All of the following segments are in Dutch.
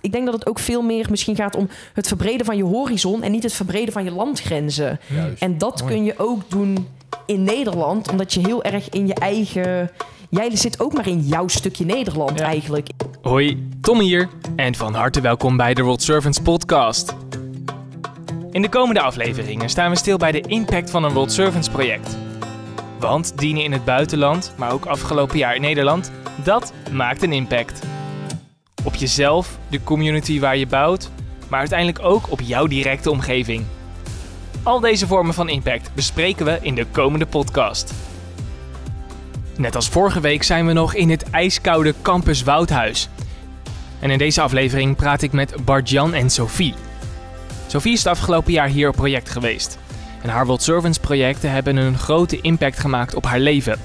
Ik denk dat het ook veel meer misschien gaat om het verbreden van je horizon en niet het verbreden van je landgrenzen. Juist. En dat Mooi. kun je ook doen in Nederland, omdat je heel erg in je eigen. Jij zit ook maar in jouw stukje Nederland Ja. eigenlijk. Hoi, Tom hier en van harte welkom bij de World Servants podcast. In de komende afleveringen staan we stil bij de impact van een World Servants project. Want dienen in het buitenland, maar ook afgelopen jaar in Nederland, dat maakt een impact. Op jezelf, de community waar je bouwt, maar uiteindelijk ook op jouw directe omgeving. Al deze vormen van impact bespreken we in de komende podcast. Net als vorige week zijn we nog in het ijskoude campus Woudhuis. En in deze aflevering praat ik met Bart-Jan en Sophie. Sophie is het afgelopen jaar hier op project geweest. En haar World Servants projecten hebben een grote impact gemaakt op haar leven.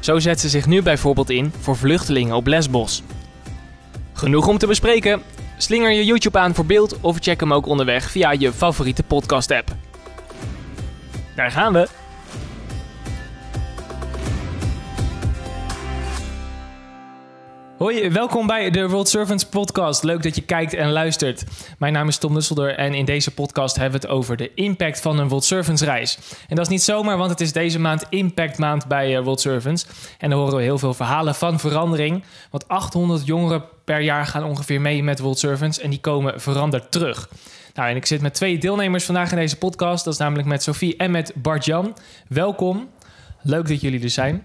Zo zet ze zich nu bijvoorbeeld in voor vluchtelingen op Lesbos. Genoeg om te bespreken. Slinger je YouTube aan voor beeld of check hem ook onderweg via je favoriete podcast app. Daar gaan we. Hoi, welkom bij de World Servants podcast. Leuk dat je kijkt en luistert. Mijn naam is Tom Nusselder en in deze podcast hebben we het over de impact van een World Servants reis. En dat is niet zomaar, want het is deze maand Impact Maand bij eh, World Servants. En daar horen we heel veel verhalen van verandering. Want 800 jongeren per jaar gaan ongeveer mee met World Servants en die komen veranderd terug. Nou, en ik zit met twee deelnemers vandaag in deze podcast. Dat is namelijk met Sophie en met Bart-Jan. Welkom. Leuk dat jullie er zijn.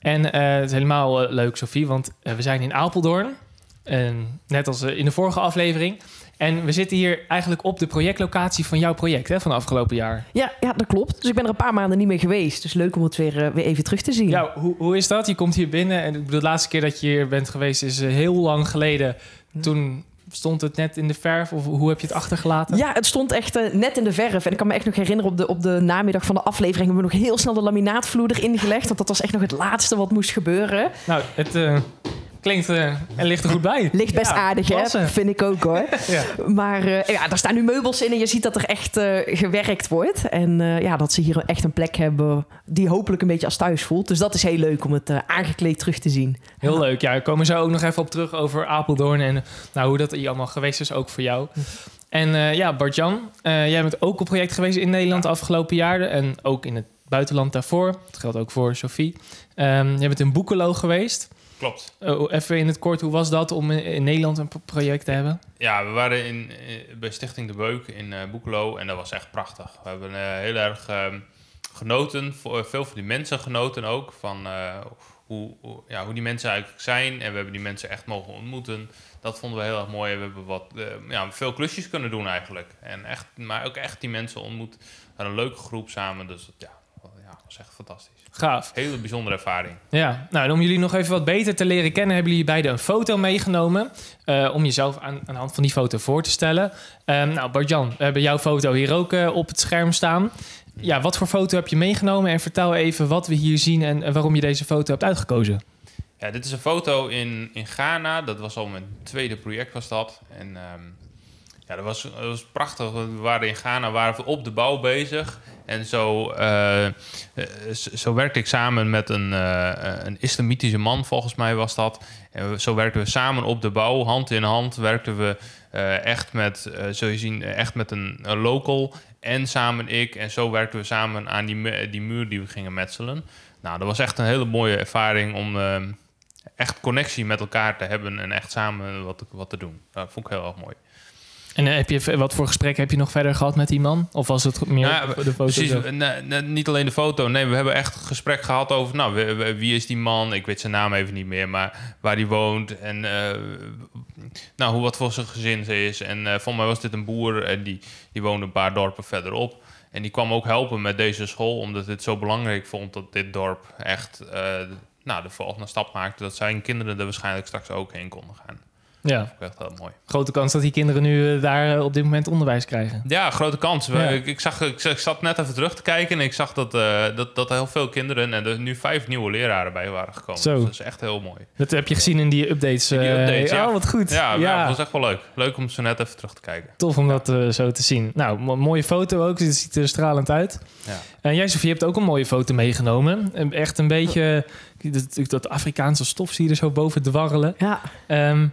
En eh, het is helemaal eh, leuk, Sophie, want eh, we zijn in Apeldoorn. En net als in de vorige aflevering. En we zitten hier eigenlijk op de projectlocatie van jouw project hè, van afgelopen jaar. Ja, ja, dat klopt. Dus ik ben er een paar maanden niet meer geweest. Dus leuk om het weer, weer even terug te zien. Ja, hoe, hoe is dat? Je komt hier binnen en de laatste keer dat je hier bent geweest is heel lang geleden. Toen stond het net in de verf of hoe heb je het achtergelaten? Ja, het stond echt eh, net in de verf. En ik kan me echt nog herinneren, op de, op de namiddag van de aflevering... hebben we nog heel snel de laminaatvloer erin gelegd. Want dat was echt nog het laatste wat moest gebeuren. Nou, het eh, klinkt eh, en ligt er goed bij. Ligt best Ja, aardig, klasse. hè? Vind ik ook, hoor. Ja. Maar eh, ja, daar staan nu meubels in en je ziet dat er echt eh, gewerkt wordt. En eh, ja, dat ze hier echt een plek hebben die hopelijk een beetje als thuis voelt. Dus dat is heel leuk om het eh, aangekleed terug te zien. Heel leuk. Ja, we komen zo ook nog even op terug over Apeldoorn en nou, hoe dat hier allemaal geweest is, ook voor jou. En eh, ja, Bart-Jan, eh, jij bent ook op project geweest in Nederland de afgelopen jaren en ook in het buitenland daarvoor. Dat geldt ook voor Sophie. Ehm jij bent in Boekelo geweest. Klopt. Oh, even in het kort, hoe was dat om in, Nederland een pro- project te hebben? Ja, we waren in, eh, bij Stichting De Beuk in eh Boekelo en dat was echt prachtig. We hebben eh, heel erg ehm, genoten, voor, veel van die mensen genoten ook, van eh, hoe, hoe- ja, hoe die mensen eigenlijk zijn. En we hebben die mensen echt mogen ontmoeten. Dat vonden we heel erg mooi. We hebben wat, eh, ja, veel klusjes kunnen doen eigenlijk. En echt, maar ook echt die mensen ontmoet. We hadden een leuke groep samen, dus ja, ja, dat was echt fantastisch. Gaaf. Hele bijzondere ervaring. Ja, nou en om jullie nog even wat beter te leren kennen, hebben jullie beiden een foto meegenomen. eh, om jezelf aan, aan de hand van die foto voor te stellen. Ehm, nou, Bart-Jan, we hebben jouw foto hier ook eh, op het scherm staan. Ja, wat voor foto heb je meegenomen? En vertel even wat we hier zien en, en waarom je deze foto hebt uitgekozen. Ja, dit is een foto in, in Ghana. Dat was al mijn tweede project was dat. En ehm, ja, dat was, dat was prachtig. We waren in Ghana, waren we op de bouw bezig. En zo, eh, eh, zo- werkte ik samen met een, eh, een islamitische man, volgens mij was dat. En zo werkten we samen op de bouw, hand in hand. Werkten we echt met, zul je zien, echt met een, local en samen ik. En zo werkten we samen aan die, die muur die we gingen metselen. Nou, dat was echt een hele mooie ervaring om echt connectie met elkaar te hebben en echt samen wat, wat te doen. Dat vond ik heel erg mooi. En eh, heb je, wat voor gesprek heb je nog verder gehad met die man? Of was het meer Nou de foto? Precies, nee, niet alleen de foto. Nee, we hebben echt gesprek gehad over, nou, wie, is die man? Ik weet zijn naam even niet meer, maar waar die woont en eh, nou, hoe wat voor zijn gezin ze is. En voor mij was dit een boer en die, die woonde een paar dorpen verderop. En die kwam ook helpen met deze school, omdat dit zo belangrijk vond dat dit dorp echt nou, de volgende stap maakte. Dat zijn kinderen er waarschijnlijk straks ook heen konden gaan. Ja, Dat vond ik echt heel mooi. grote kans dat die kinderen nu eh, daar eh, op dit moment onderwijs krijgen. Ja, grote kans. Ja. Ik, ik, zag, ik, ik zat net even terug te kijken en ik zag dat, eh, dat, dat er heel veel kinderen en er nu vijf nieuwe leraren bij waren gekomen. Zo. Dus dat is echt heel mooi. Dat heb je gezien in die updates. In die eh, updates, ja. Oh, wat goed. Ja, ja. dat was echt wel leuk. Leuk om zo net even terug te kijken. Tof om dat eh, zo te zien. Nou, mo- mooie foto ook. Het ziet er stralend uit. Ja. En jij, Sofie, hebt ook een mooie foto meegenomen. En Echt een beetje... Dat, dat Afrikaanse stof zie je er zo boven dwarrelen. Ja, Ehm,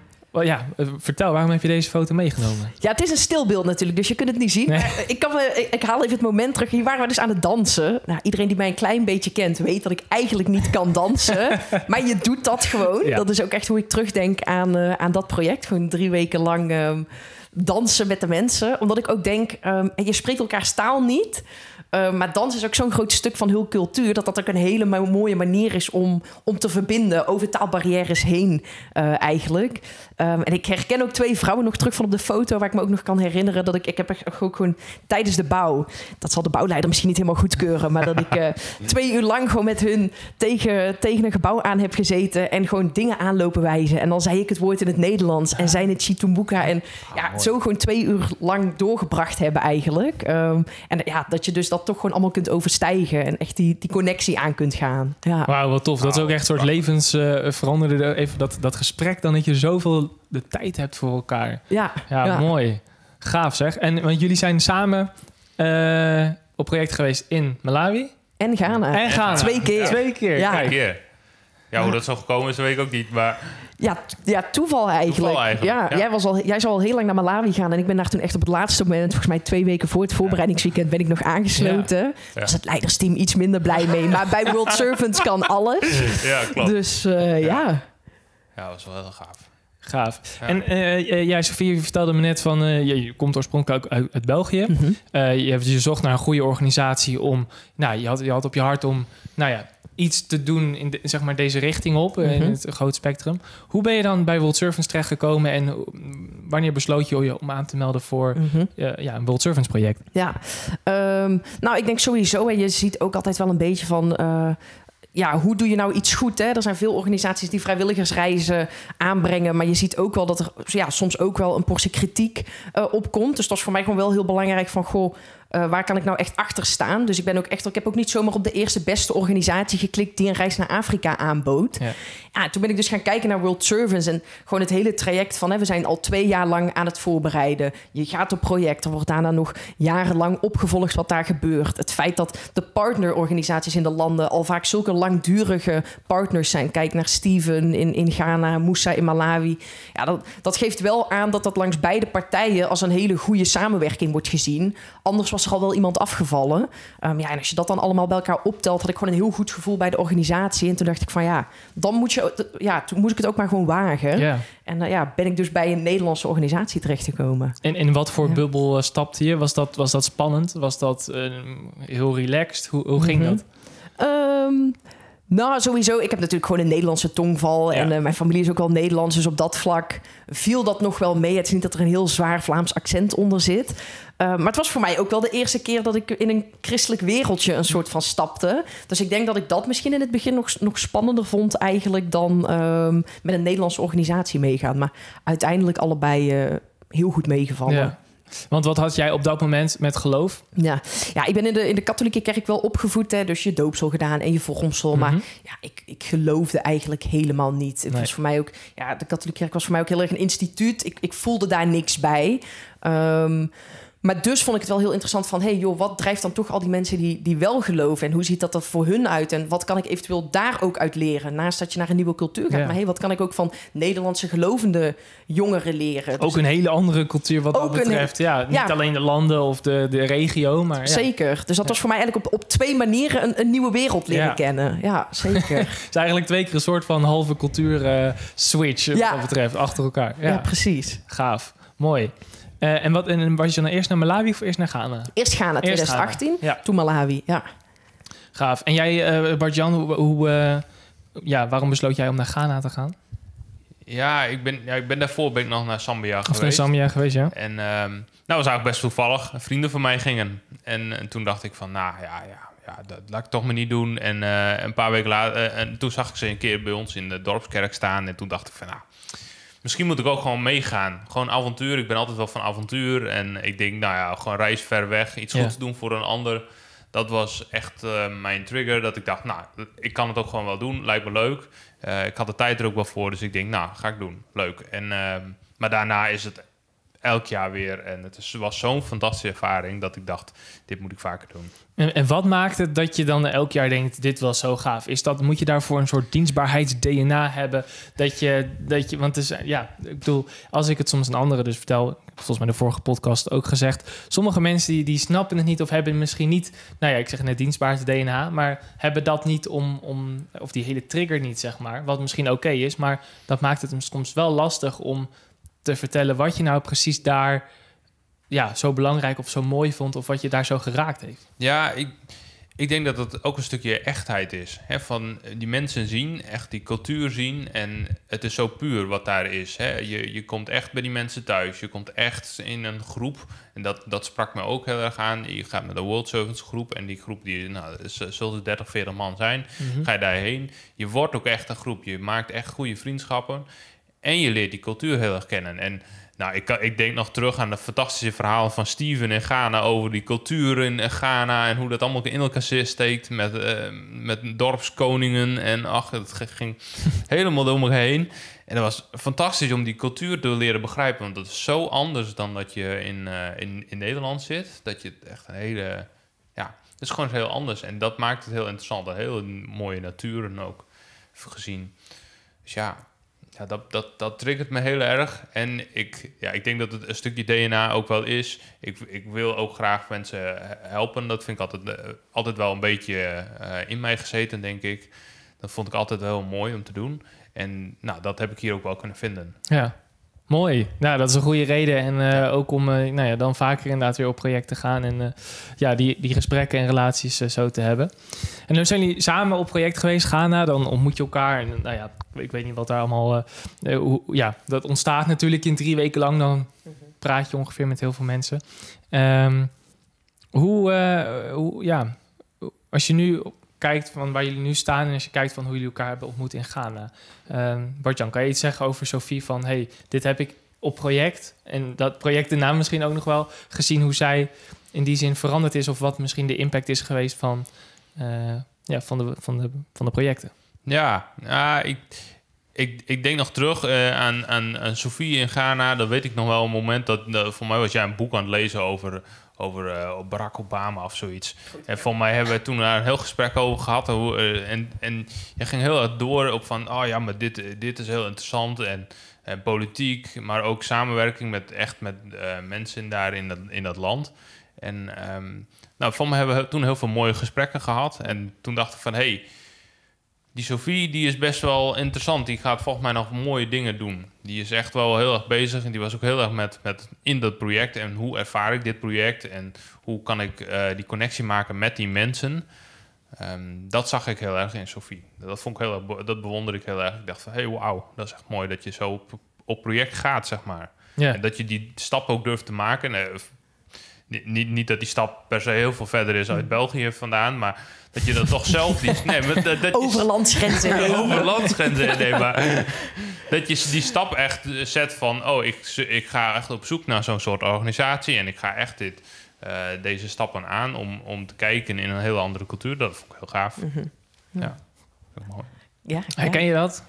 ja, eh, vertel, waarom heb je deze foto meegenomen? Ja, het is een stilbeeld natuurlijk, dus je kunt het niet zien. Nee. Maar ik, kan, me- ik, ik haal even het moment terug. Hier waren we dus aan het dansen. Nou, iedereen die mij een klein beetje kent, weet dat ik eigenlijk niet kan dansen. maar je doet dat gewoon. Ja. Dat is ook echt hoe ik terugdenk aan, eh, aan dat project. Gewoon drie weken lang ehm, dansen met de mensen. Omdat ik ook denk, ehm, en je spreekt elkaars taal niet. eh, maar dans is ook zo'n groot stuk van hun cultuur... dat dat ook een hele mo- mooie manier is om, om te verbinden... over taalbarrières heen eh, eigenlijk. Ehm, en ik herken ook twee vrouwen nog terug van op de foto... waar ik me ook nog kan herinneren dat ik... ik heb echt ook gewoon tijdens de bouw... dat zal de bouwleider misschien niet helemaal goedkeuren... maar dat ik eh, twee uur lang gewoon met hun tegen, tegen een gebouw aan heb gezeten... en gewoon dingen aanlopen wijzen. En dan zei ik het woord in het Nederlands... en zij in het Chitumbuka. En ja, mooi. zo gewoon twee uur lang doorgebracht hebben eigenlijk. Ehm, en ja, dat je dus dat toch gewoon allemaal kunt overstijgen... en echt die, die connectie aan kunt gaan. Ja. Wauw, wat tof. Dat is ook echt een soort levens eh, veranderde. Even dat, dat gesprek, dan dat je zoveel de tijd hebt voor elkaar. Ja, Ja, Ja. mooi. Gaaf zeg. En want jullie zijn samen eh, op project geweest in Malawi. en Ghana. En Ghana. Twee keer. Twee keer. Ja. Kijk. Ja, hoe dat zo gekomen is, weet ik ook niet. Maar Ja, ja, toeval eigenlijk. Toeval eigenlijk, Ja, ja. Jij, was al, jij zou al heel lang naar Malawi gaan. En ik ben daar toen echt op het laatste moment, volgens mij twee weken voor het voorbereidingsweekend, ben ik nog aangesloten. Daar was het leidersteam iets minder blij mee. Maar bij World Servants kan alles. ja, klopt. Dus eh, ja. Ja, dat was wel heel gaaf. Gaaf. Ja. En eh, eh, jij, Sofie, je vertelde me net van... eh, je, je komt oorspronkelijk ook uit, uit België. Mhm. Eh, je, hebt- je zocht naar een goede organisatie om... Nou, je had, je had op je hart om... Nou ja, iets te doen in de, zeg maar deze richting op. In Mhm. het groot spectrum. Hoe ben je dan bij World Servants terechtgekomen? En hoe- wanneer besloot je je om aan te melden voor Mhm. eh, ja, een World Servants project? Ja, Ehm, nou, ik denk sowieso, en je ziet ook altijd wel een beetje van. eh, ja, hoe doe je nou iets goed? Hè? Er zijn veel organisaties die vrijwilligersreizen aanbrengen. Maar je ziet ook wel dat er ja, soms ook wel een portie kritiek eh, opkomt. Dus dat is voor mij gewoon wel heel belangrijk van... Goh, eh, waar kan ik nou echt achter staan? Dus ik ben ook echt... Ik heb ook niet zomaar op de eerste beste organisatie geklikt... die een reis naar Afrika aanbood. Ja. Ja, toen ben ik dus gaan kijken naar World Service... en gewoon het hele traject van... Hè, we zijn al twee jaar lang aan het voorbereiden. Je gaat op project. Er wordt daarna nog jarenlang opgevolgd wat daar gebeurt. Het feit dat de partnerorganisaties in de landen... al vaak zulke langdurige partners zijn. Kijk naar Steven in, in Ghana, Moussa in Malawi. Ja, dat, dat geeft wel aan dat dat langs beide partijen... als een hele goede samenwerking wordt gezien. Anders was er al wel iemand afgevallen. Ehm, ja, en als je dat dan allemaal bij elkaar optelt... had ik gewoon een heel goed gevoel bij de organisatie. En toen dacht ik van ja, dan moet je... Ja, toen moest ik het ook maar gewoon wagen. En eh, ja, ben ik dus bij een Nederlandse organisatie terechtgekomen. En in wat voor Ja. bubbel eh, stapte je? Was dat, was dat spannend? Was dat eh, heel relaxed? Hoe, hoe ging Mhm. dat? Ehm, nou, sowieso. Ik heb natuurlijk gewoon een Nederlandse tongval. Ja. En eh, mijn familie is ook wel Nederlands. Dus op dat vlak viel dat nog wel mee. Het is niet dat er een heel zwaar Vlaams accent onder zit. Eh, maar het was voor mij ook wel de eerste keer dat ik in een christelijk wereldje een soort van stapte. Dus ik denk dat ik dat misschien in het begin nog, nog spannender vond eigenlijk dan ehm, met een Nederlandse organisatie meegaan. Maar uiteindelijk allebei eh, heel goed meegevallen. Ja. Want wat had jij op dat moment met geloof? Ja, ja ik ben in de, in de katholieke kerk wel opgevoed. Hè, dus je doopsel gedaan en je vormsel. Maar Mhm. ja, ik, ik geloofde eigenlijk helemaal niet. Het Nee. was voor mij ook... Ja, de katholieke kerk was voor mij ook heel erg een instituut. Ik, ik voelde daar niks bij. Ehm, maar dus vond ik het wel heel interessant van... hey joh, wat drijft dan toch al die mensen die, die wel geloven? En hoe ziet dat er voor hun uit? En wat kan ik eventueel daar ook uit leren? Naast dat je naar een nieuwe cultuur gaat. Ja. Maar hey, wat kan ik ook van Nederlandse gelovende jongeren leren? Dus Ook een hele andere cultuur wat dat een- betreft. Ja, niet ja. alleen de landen of de, de regio, maar ja. Zeker. Dus dat was voor mij eigenlijk op, op twee manieren een, een nieuwe wereld leren kennen. Ja, zeker. Het is eigenlijk twee keer een soort van halve cultuur eh, switch wat dat betreft, achter elkaar. Ja, ja. precies. gaaf. Mooi. Eh, en, wat, en was je dan eerst naar Malawi of eerst naar Ghana? Eerst Ghana, Eerst 2018. Ghana. Ja, Toen Malawi, ja. gaaf. En jij, eh Bart-Jan, hoe, hoe, eh, ja, waarom besloot jij om naar Ghana te gaan? Ja, ik ben, ja, ik ben daarvoor ben ik nog naar Zambia Of naar geweest. Zambia geweest, ja? En ehm, nou was eigenlijk best toevallig. Vrienden van mij gingen. En, en toen dacht ik van, nou ja, ja, ja dat laat ik toch maar niet doen. En eh, een paar weken later, en toen zag ik ze een keer bij ons in de dorpskerk staan. En toen dacht ik van, nou, misschien moet ik ook gewoon meegaan. Gewoon avontuur. Ik ben altijd wel van avontuur. En ik denk, nou ja, gewoon reis ver weg. Iets Ja. goeds doen voor een ander. Dat was echt eh, mijn trigger. Dat ik dacht, nou, ik kan het ook gewoon wel doen. Lijkt me leuk. Eh, ik had de tijd er ook wel voor. Dus ik denk, nou, ga ik doen. Leuk. En, ehm, maar daarna is het elk jaar weer. En het was zo'n fantastische ervaring dat ik dacht, dit moet ik vaker doen. En, en wat maakt het dat je dan elk jaar denkt, dit was zo gaaf? Is dat, moet je daarvoor een soort dienstbaarheids-DNA hebben? Dat je, dat je, want het is, ja, ik bedoel, als ik het soms aan anderen dus vertel, volgens mij de vorige podcast ook gezegd, sommige mensen die, die snappen het niet of hebben misschien niet, nou ja, ik zeg net dienstbaarheids-DNA, maar hebben dat niet om, om, of die hele trigger niet, zeg maar, wat misschien oké is, maar dat maakt het soms wel lastig om te vertellen wat je nou precies daar ja, zo belangrijk of zo mooi vond... of wat je daar zo geraakt heeft. Ja, ik, ik denk dat het ook een stukje echtheid is. Hè? Van die mensen zien, echt die cultuur zien. En het is zo puur wat daar is. Hè? Je, je komt echt bij die mensen thuis. Je komt echt in een groep. En dat, dat sprak me ook heel erg aan. Je gaat met de World Servants groep. En die groep, die, nou, zullen 30, 40 man zijn. Mhm. Ga je daarheen. Je wordt ook echt een groep. Je maakt echt goede vriendschappen. En je leert die cultuur heel erg kennen. En nou, ik, ik denk nog terug aan de fantastische verhaal van Steven in Ghana over die cultuur in Ghana en hoe dat allemaal in elkaar steekt met, uh, met dorpskoningen. En ach, het ging helemaal door me heen. En dat was fantastisch om die cultuur te leren begrijpen, want dat is zo anders dan dat je in, uh, in, in Nederland zit. Dat je echt een hele, ja, het is gewoon heel anders. En dat maakt het heel interessant. Een hele mooie natuur ook gezien. Dus ja, ja, dat, dat, dat triggert me heel erg. En ik, ja, ik denk dat het een stukje DNA ook wel is. Ik, ik wil ook graag mensen helpen. Dat vind ik altijd, uh, altijd wel een beetje uh, in mij gezeten, denk ik. Dat vond ik altijd wel mooi om te doen. En nou, dat heb ik hier ook wel kunnen vinden. Ja, mooi. Nou, dat is een goede reden. En uh, ook om nou ja, dan vaker inderdaad weer op projecten te gaan. En ja, die, die gesprekken en relaties zo te hebben. En dan zijn jullie samen op project geweest, Ghana. Dan ontmoet je elkaar. En nou ja, ik weet niet wat daar allemaal... Hoe, ja, dat ontstaat natuurlijk in drie weken lang. Dan praat je ongeveer met heel veel mensen. Um, hoe, hoe, ja, als je nu kijkt van waar jullie nu staan... en als je kijkt van hoe jullie elkaar hebben ontmoet in Ghana. Um, Bartjan, kan je iets zeggen over Sophie van... hey, dit heb ik op project... en dat project de naam misschien ook nog wel... gezien hoe zij in die zin veranderd is... of wat misschien de impact is geweest van, uh, ja, van, de, van, de, van de projecten. Ja, ja ik, ik, ik denk nog terug uh, aan, aan, aan Sofie in Ghana. Dat weet ik nog wel een moment dat, voor mij was jij een boek aan het lezen over, over uh, Barack Obama of zoiets. En voor mij hebben we toen daar een heel gesprek over gehad. Hoe, uh, en, en je ging heel erg door op van, oh ja, maar dit, dit is heel interessant. En, en politiek, maar ook samenwerking met echt met mensen daar in dat, in dat land. En um, nou, voor mij hebben we toen heel veel mooie gesprekken gehad. En toen dacht ik van, hé, hey, die Sophie die is best wel interessant. Die gaat volgens mij nog mooie dingen doen. Die is echt wel heel erg bezig. En die was ook heel erg met, met in dat project. En hoe ervaar ik dit project? En hoe kan ik uh, die connectie maken met die mensen? Um, dat zag ik heel erg in Sophie. Dat, vond ik heel erg, dat bewonder ik heel erg. Ik dacht van, hé, hey, wauw, dat is echt mooi dat je zo op, op project gaat, zeg maar. Ja. En dat je die stap ook durft te maken. Niet, niet dat die stap per se heel veel verder is uit België vandaan, maar dat je dat toch zelf die, nee, maar dat, dat over landsgrenzen. Over landsgrenzen nee, maar dat je die stap echt zet van oh ik, ik ga echt op zoek naar zo'n soort organisatie en ik ga echt dit, uh, deze stappen aan om, om te kijken in een hele andere cultuur. Dat vond ik heel gaaf. Mm -hmm. ja, ja. mooi. Ja, herken je dat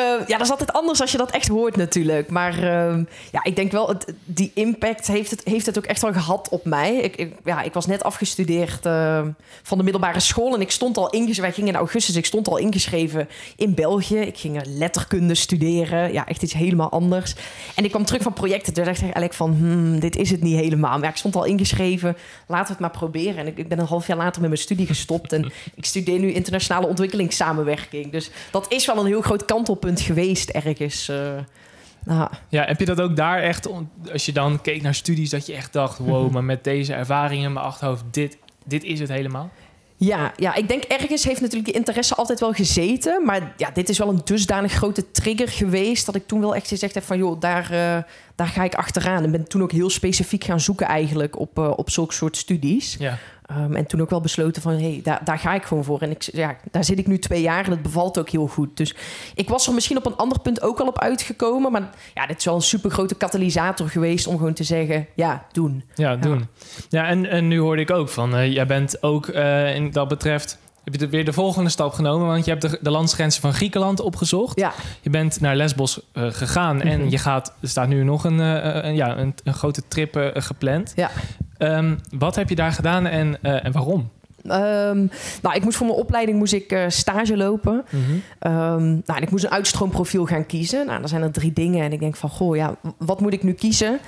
ja, dat is altijd anders als je dat echt hoort natuurlijk. Maar uh, ja, ik denk wel, die impact heeft het, heeft het ook echt wel gehad op mij. Ik, ik ja, ik was net afgestudeerd uh, van de middelbare school... en ik stond al ingeschreven, wij gingen in augustus... ik stond al ingeschreven in België. Ik ging letterkunde studeren. Ja, echt iets helemaal anders. En ik kwam terug van projecten. Toen dacht ik eigenlijk van, hmm, dit is het niet helemaal. Maar ja, ik stond al ingeschreven, laten we het maar proberen. En ik, ik ben een half jaar later met mijn studie gestopt... en ik studeer nu internationale ontwikkelingssamenwerking. Dus dat is wel een heel groot kant op geweest ergens. Uh, nou. Ja, heb je dat ook daar echt, als je dan keek naar studies, dat je echt dacht: wow, maar met deze ervaringen in mijn achterhoofd, dit, dit is het helemaal? Ja, ja, ik denk ergens heeft natuurlijk die interesse altijd wel gezeten. Maar ja, dit is wel een dusdanig grote trigger geweest... dat ik toen wel echt gezegd heb van... joh, daar, uh, daar ga ik achteraan. En ben toen ook heel specifiek gaan zoeken eigenlijk op, uh, op zulke soort studies. Ja. Um, en toen ook wel besloten van, hé, hey, daar, daar ga ik gewoon voor. En ik, ja, daar zit ik nu twee jaar en het bevalt ook heel goed. Dus ik was er misschien op een ander punt ook al op uitgekomen. Maar ja, dit is wel een super grote katalysator geweest om gewoon te zeggen, ja, doen. Ja, doen. Ja, ja en, en nu hoorde ik ook van, uh, jij bent ook uh, in dat betreft heb je de- weer de volgende stap genomen. Want je hebt de, de landsgrenzen van Griekenland opgezocht. Ja, Je bent naar Lesbos eh, gegaan en Mhm. je gaat, er staat nu nog een, eh, een, ja, een, een grote trip eh, gepland. Ja. Ehm, wat heb je daar gedaan en, eh, en waarom? Ehm, nou, ik moest voor mijn opleiding moest ik, eh, stage lopen. Ehm, nou, en ik moest een uitstroomprofiel gaan kiezen. Nou, dan zijn er drie dingen. En ik denk van, goh, ja, wat moet ik nu kiezen?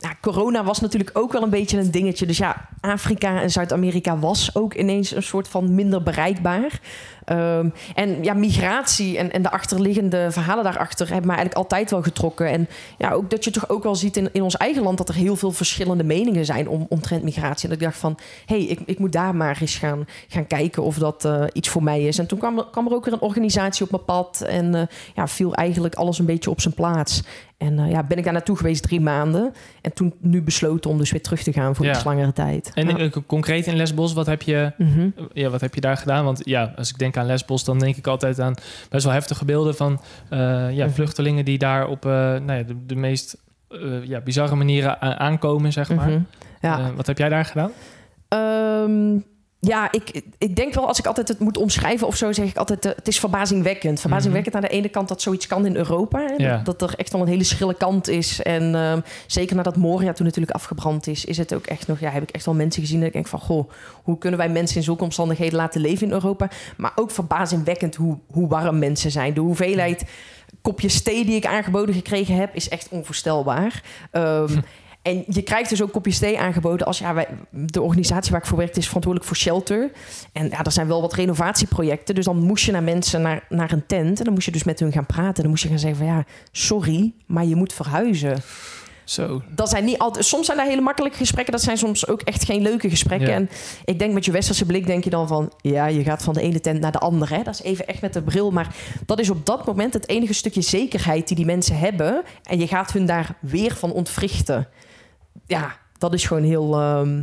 Ja, corona was natuurlijk ook wel een beetje een dingetje. Dus ja, Afrika en Zuid-Amerika was ook ineens een soort van minder bereikbaar. Ehm, en ja, migratie en, en de achterliggende verhalen daarachter hebben mij eigenlijk altijd wel getrokken. En ja, ook dat je toch ook wel ziet in, in ons eigen land dat er heel veel verschillende meningen zijn om, omtrent migratie. En dat ik dacht van, hé, hey, ik, ik moet daar maar eens gaan, gaan kijken of dat eh, iets voor mij is. En toen kwam er, kwam er ook weer een organisatie op mijn pad en eh, ja, viel eigenlijk alles een beetje op zijn plaats. En eh, ja, ben ik daar naartoe geweest drie maanden. En toen nu besloten om dus weer terug te gaan voor Ja. iets langere tijd. En Ja. concreet in Lesbos, wat heb, je, Mhm. ja, wat heb je daar gedaan? Want ja, als ik denk aan Lesbos, dan denk ik altijd aan best wel heftige beelden van eh, ja, Mhm. vluchtelingen die daar op eh, nou ja, de, de meest eh, ja, bizarre manieren aankomen, zeg maar. Mhm. Ja. Wat heb jij daar gedaan? Ehm, ja, ik, ik denk wel als ik altijd het moet omschrijven of zo, zeg ik altijd: eh, het is verbazingwekkend. Verbazingwekkend aan de ene kant dat zoiets kan in Europa. Hè, Ja. dat, dat er echt wel een hele schrille kant is. En ehm, zeker nadat Moria toen natuurlijk afgebrand is, is het ook echt nog, ja, heb ik echt wel mensen gezien dat ik denk van: goh, hoe kunnen wij mensen in zulke omstandigheden laten leven in Europa? Maar ook verbazingwekkend hoe, hoe warm mensen zijn. De hoeveelheid kopjes thee die ik aangeboden gekregen heb, is echt onvoorstelbaar. Ehm, En je krijgt dus ook kopjes thee aangeboden als ja, wij, de organisatie waar ik voor werkte is verantwoordelijk voor shelter. En ja, er zijn wel wat renovatieprojecten. Dus dan moest je naar mensen naar, naar een tent. En dan moest je dus met hun gaan praten. En dan moest je gaan zeggen van ja, sorry, maar je moet verhuizen. Zo. Dat zijn niet altijd. Soms zijn dat hele makkelijke gesprekken. Dat zijn soms ook echt geen leuke gesprekken. Ja. En ik denk met je westerse blik denk je dan van ja, je gaat van de ene tent naar de andere. Hè? Dat is even echt met de bril. Maar dat is op dat moment het enige stukje zekerheid die die mensen hebben. En je gaat hun daar weer van ontwrichten. Ja, dat is gewoon heel. ehm,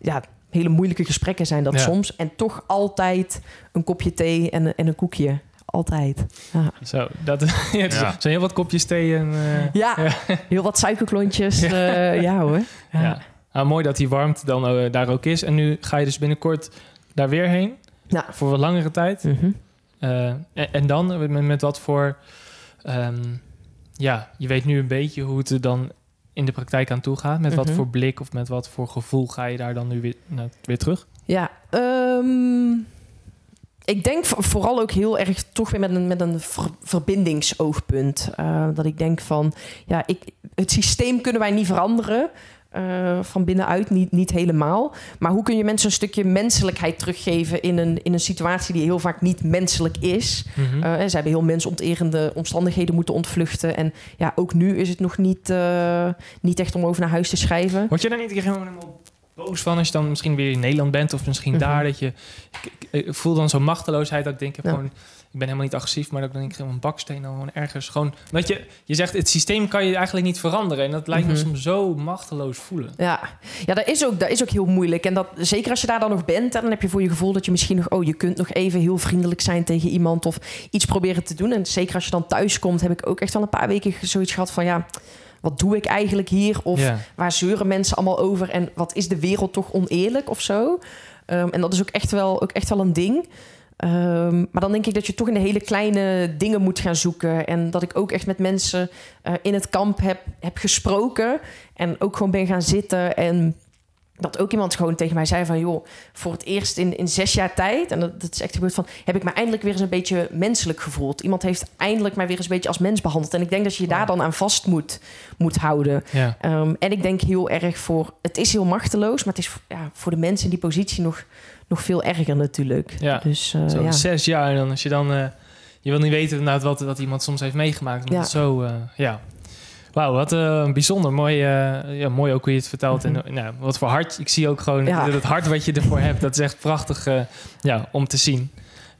ja, hele moeilijke gesprekken zijn dat Ja. soms. En toch altijd een kopje thee en, en een koekje. Altijd. Ja, Zo, dat ja, het Ja. zijn heel wat kopjes thee en... eh, ja, heel wat suikerklontjes. eh, ja hoor. Ja. ja. Nou, mooi dat die warmte dan eh, daar ook is. En nu ga je dus binnenkort daar weer heen. Ja. Voor wat langere tijd. Mhm. Eh, en, en dan eh, met, met wat voor... ehm, ja, je weet nu een beetje hoe het er dan in de praktijk aan toe gaat. Met wat Mhm. voor blik of met wat voor gevoel ga je daar dan nu weer, nou, weer terug? Ja, ehm, ik denk vo- vooral ook heel erg toch weer met een, met een ver- verbindingsoogpunt. Eh, dat ik denk van, ja, ik, het systeem kunnen wij niet veranderen. Eh, van binnenuit niet, niet helemaal. Maar hoe kun je mensen een stukje menselijkheid teruggeven in een, in een situatie die heel vaak niet menselijk is? Mhm. Eh, en ze hebben heel mensonterende omstandigheden moeten ontvluchten. En ja, ook nu is het nog niet, eh, niet echt om over naar huis te schrijven. Word je daar niet helemaal boos van als je dan misschien weer in Nederland bent of misschien Mhm. daar dat je ik, voel dan zo'n machteloosheid dat ik denk ik, heb Ja. gewoon ben helemaal niet agressief, maar dat ik dan denk ik een baksteen dan gewoon ergens gewoon dat je je zegt het systeem kan je eigenlijk niet veranderen en dat lijkt me Mhm. soms zo machteloos voelen. Ja, ja dat, is ook, dat is ook heel moeilijk. En dat, zeker als je daar dan nog bent, dan heb je voor je gevoel dat je misschien nog, oh, je kunt nog even heel vriendelijk zijn tegen iemand of iets proberen te doen. En zeker als je dan thuis komt, heb ik ook echt al een paar weken zoiets gehad van, ja, wat doe ik eigenlijk hier? Of waar zeuren mensen allemaal over? En wat is de wereld toch oneerlijk of zo? Ehm, en dat is ook echt wel, ook echt wel een ding. Ehm, maar dan denk ik dat je toch in de hele kleine dingen moet gaan zoeken. En dat ik ook echt met mensen eh, in het kamp heb, heb gesproken. En ook gewoon ben gaan zitten. En dat ook iemand gewoon tegen mij zei van... joh, voor het eerst in, in zes jaar tijd... en dat, dat is echt gebeurd van... heb ik me eindelijk weer eens een beetje menselijk gevoeld. Iemand heeft eindelijk mij weer eens een beetje als mens behandeld. En ik denk dat je je daar dan aan vast moet, moet houden. ja. Ehm, en ik denk heel erg voor... Het is heel machteloos, maar het is ja, voor de mensen in die positie nog, nog veel erger natuurlijk. Ja. Dus uh, Zo ja. zes jaar en dan als je dan uh, je wil niet weten inderdaad wat, wat iemand soms heeft meegemaakt. Ja. Zo, uh, ja. Wauw, wat uh, bijzonder. Mooi, ja, mooi ook hoe je het vertelt. Mm -hmm. En nou, wat voor hart. Ik zie ook gewoon ja. het hart wat je ervoor hebt. Dat is echt prachtig ja, om te zien.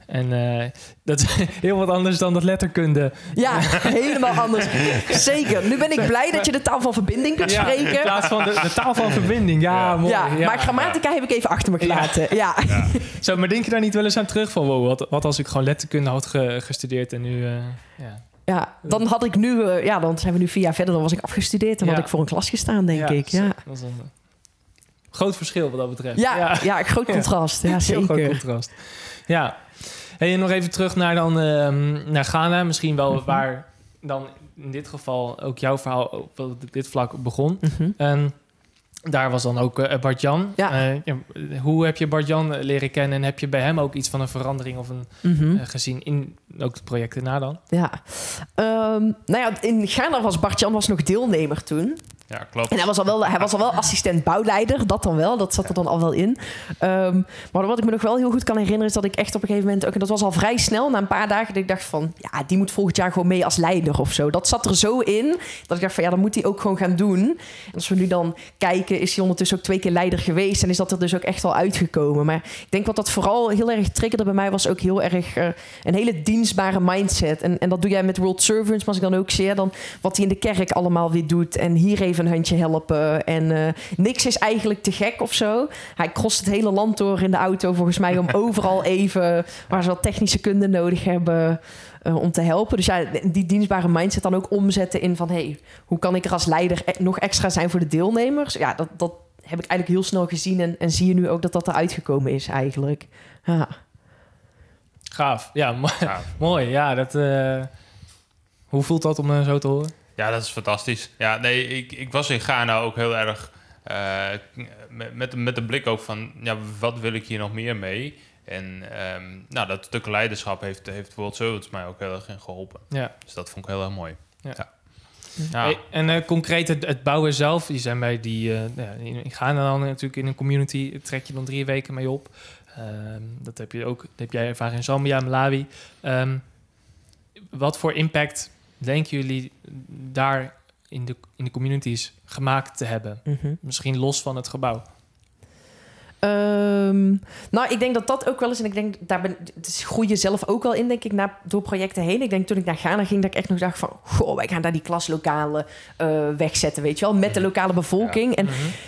En uh, dat is heel wat anders dan dat letterkunde. Ja, helemaal anders. Zeker. Nu ben ik blij dat je de taal van verbinding kunt ja, spreken. In plaats van de, de taal van verbinding. Ja, mooi. Ja, ja. maar grammatica heb ik even achter me gelaten. Ja. Zo, maar denk je daar niet wel eens aan terug van... Wow, wat, wat als ik gewoon letterkunde had ge, gestudeerd en nu... Uh, ja. Ja, dan had ik nu, uh, ja, dan zijn we nu vier jaar verder, dan was ik afgestudeerd en ja. had ik voor een klas gestaan, denk ik. Ja. Dat is een, groot verschil wat dat betreft. Ja, ja. groot contrast. Ja, Heel zeker. groot contrast. Ja. Hey, en nog even terug naar, dan, ehm, naar Ghana. Misschien wel Mhm. waar dan in dit geval ook jouw verhaal op dit vlak begon. Mhm. En daar was dan ook eh, Bart-Jan. Ja. Eh, hoe heb je Bart-Jan leren kennen? En heb je bij hem ook iets van een verandering of een, Mhm. eh, gezien in ook de projecten na dan? Ja. Ehm, nou ja, in Ghana was Bart-Jan was nog deelnemer toen. Ja, klopt. En hij was al wel, hij was al wel assistent bouwleider, dat dan wel. Dat zat er dan al wel in. Ehm, maar wat ik me nog wel heel goed kan herinneren... is dat ik echt op een gegeven moment... ook en dat was al vrij snel, na een paar dagen... dat ik dacht van, ja, die moet volgend jaar gewoon mee als leider of zo. Dat zat er zo in, dat ik dacht van... ja, dan moet hij ook gewoon gaan doen. En als we nu dan kijken... is hij ondertussen ook twee keer leider geweest... en is dat er dus ook echt al uitgekomen. Maar ik denk wat dat vooral heel erg triggerde bij mij... was ook heel erg eh, een hele dienstbare mindset. En, en dat doe jij met World Servants, maar als ik dan ook zie... dan wat hij in de kerk allemaal weer doet... en hier even een handje helpen. En eh, niks is eigenlijk te gek of zo. Hij crost het hele land door in de auto volgens mij... om overal even waar ze wat technische kunde nodig hebben... eh, om te helpen. Dus ja, die dienstbare mindset dan ook omzetten in van... hey, hoe kan ik er als leider e- nog extra zijn voor de deelnemers? Ja, dat, dat heb ik eigenlijk heel snel gezien... en, en zie je nu ook dat dat eruit gekomen is eigenlijk. Ja. Gaaf. Ja, mo- Ja. mooi. Ja, dat, eh, hoe voelt dat om zo te horen? Ja, dat is fantastisch. Ja, nee, ik, ik was in Ghana ook heel erg eh, met, met, de blik ook van, ja, wat wil ik hier nog meer mee? En ehm, nou, dat stuk leiderschap heeft, heeft World Service mij ook heel erg in geholpen. Ja. Dus dat vond ik heel erg mooi. Ja. Ja. Ja. Hey, en eh, concreet het, het bouwen zelf, die zijn bij die, ja, in, Ghana dan natuurlijk in een community, trek je dan drie weken mee op. Ehm, dat heb je ook, dat heb jij ervaren in Zambia, Malawi. Ehm, wat voor impact denken jullie daar in de, in de communities gemaakt te hebben? Mhm. Misschien los van het gebouw. Ehm, nou, ik denk dat dat ook wel is. En ik denk, daar ben, dus groei je zelf ook wel in, denk ik, na, door projecten heen. Ik denk toen ik naar Ghana ging, dat ik echt nog dacht van... Goh, wij gaan daar die klaslokalen eh, wegzetten, weet je wel. Met de lokale bevolking. En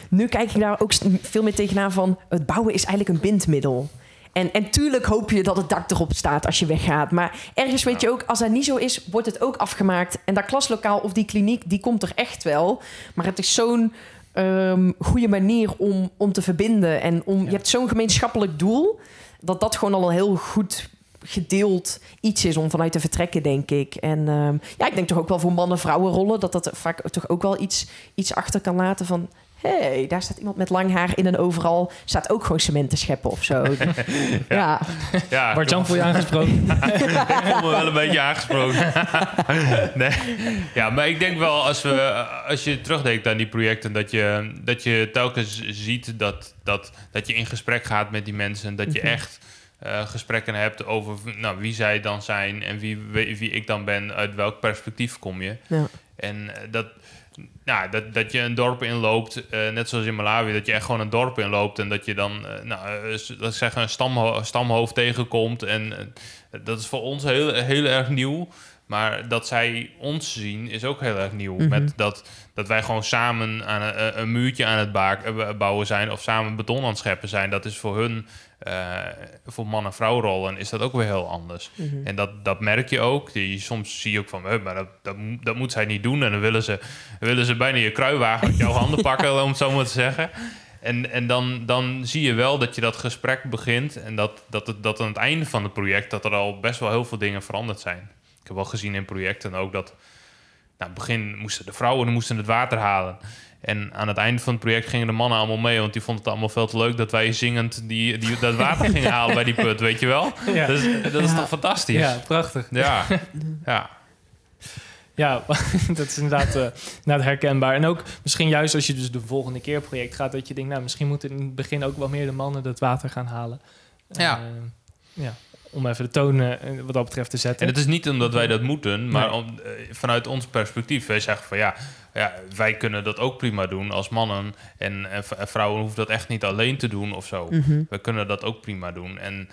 nu kijk ik daar ook veel meer tegenaan van... Het bouwen is eigenlijk een bindmiddel. En, en tuurlijk hoop je dat het dak erop staat als je weggaat. Maar ergens weet je ook, als dat niet zo is, wordt het ook afgemaakt. En dat klaslokaal of die kliniek, die komt er echt wel. Maar het is zo'n ehm, goede manier om, om te verbinden. En om, je hebt zo'n gemeenschappelijk doel... dat dat gewoon al een heel goed gedeeld iets is om vanuit te vertrekken, denk ik. En ehm, ja, ik denk toch ook wel voor mannen-vrouwen rollen... dat dat vaak toch ook wel iets, iets achter kan laten van... hey, daar staat iemand met lang haar in en overal staat ook gewoon cement te scheppen of zo. ja. Ja, Bart-Jan, voel je aangesproken? ik voel me wel een beetje aangesproken. nee. Ja, maar ik denk wel als, we, als je terugdenkt aan die projecten, dat je, dat je telkens ziet dat, dat, dat je in gesprek gaat met die mensen. Dat je Mhm. echt eh, gesprekken hebt over nou, wie zij dan zijn en wie, wie, wie ik dan ben, uit welk perspectief kom je. Ja. En eh, dat, nou, dat, dat je een dorp inloopt, eh, net zoals in Malawi, dat je echt gewoon een dorp inloopt en dat je dan, eh, nou, eh, laat ik zeggen, een stamho stamhoofd tegenkomt. En eh, dat is voor ons heel, heel erg nieuw. Maar dat zij ons zien is ook heel erg nieuw. Mhm. Met dat, dat wij gewoon samen aan een, een muurtje aan het baak- eh, bouwen zijn of samen beton aan het scheppen zijn. Dat is voor hun, eh, voor man- en vrouwrollen, is dat ook weer heel anders. Mhm. En dat, dat merk je ook. Die, soms zie je ook van, "Huh, maar dat, dat, moet- dat moet zij niet doen. En dan willen ze, willen ze bijna je kruiwagen uit jouw handen pakken, om het zo maar te zeggen. En, en dan, dan zie je wel dat je dat gesprek begint. En dat, dat, het, dat aan het einde van het project... dat er al best wel heel veel dingen veranderd zijn. Heb wel gezien in projecten ook dat... Nou, in het begin moesten de vrouwen moesten het water halen. En aan het einde van het project gingen de mannen allemaal mee... want die vonden het allemaal veel te leuk dat wij zingend die, die, dat water gingen halen bij die put, weet je wel? Ja. Dat is, dat is toch fantastisch? Ja, prachtig. Ja, ja. Ja, dat is inderdaad, inderdaad herkenbaar. En ook misschien juist als je dus de volgende keer project gaat... dat je denkt, nou, misschien moeten in het begin ook wel meer de mannen dat water gaan halen. Ja. Eh, ja. Om even de toon eh, wat dat betreft te zetten. En het is niet omdat wij dat moeten, maar Nee. om, eh, vanuit ons perspectief. Wij zeggen van ja, ja, wij kunnen dat ook prima doen als mannen. En, en vrouwen hoeven dat echt niet alleen te doen of zo. Mhm. We kunnen dat ook prima doen. En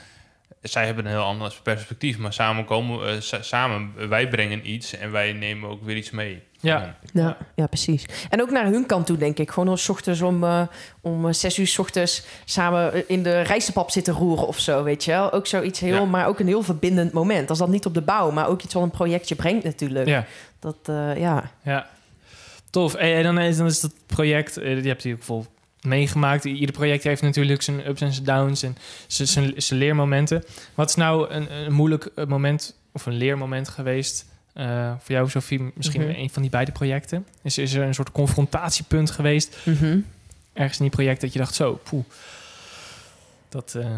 zij hebben een heel ander perspectief, maar samen komen we, eh, sa- samen, wij brengen iets en wij nemen ook weer iets mee. Ja. Ja, ja, precies. En ook naar hun kant toe, denk ik. Gewoon als 's ochtends om, eh, om eh, zes uur 's ochtends samen eh, in de rijstepap zitten roeren of zo, weet je wel. Ook zoiets heel, Ja. maar ook een heel verbindend moment. Als dat niet op de bouw, maar ook iets wat een projectje brengt natuurlijk. Ja, Dat, eh, ja. ja. Tof. En, dan, is, dan is dat project, eh, je hebt hier ook vol meegemaakt. Ieder project heeft natuurlijk zijn ups en zijn downs en zijn, zijn, zijn leermomenten. Wat is nou een, een moeilijk moment of een leermoment geweest uh, voor jou, Sophie? Misschien Mhm. een van die beide projecten. Is, is er een soort confrontatiepunt geweest Mhm. ergens in die project dat je dacht, zo, poeh. Dat, eh,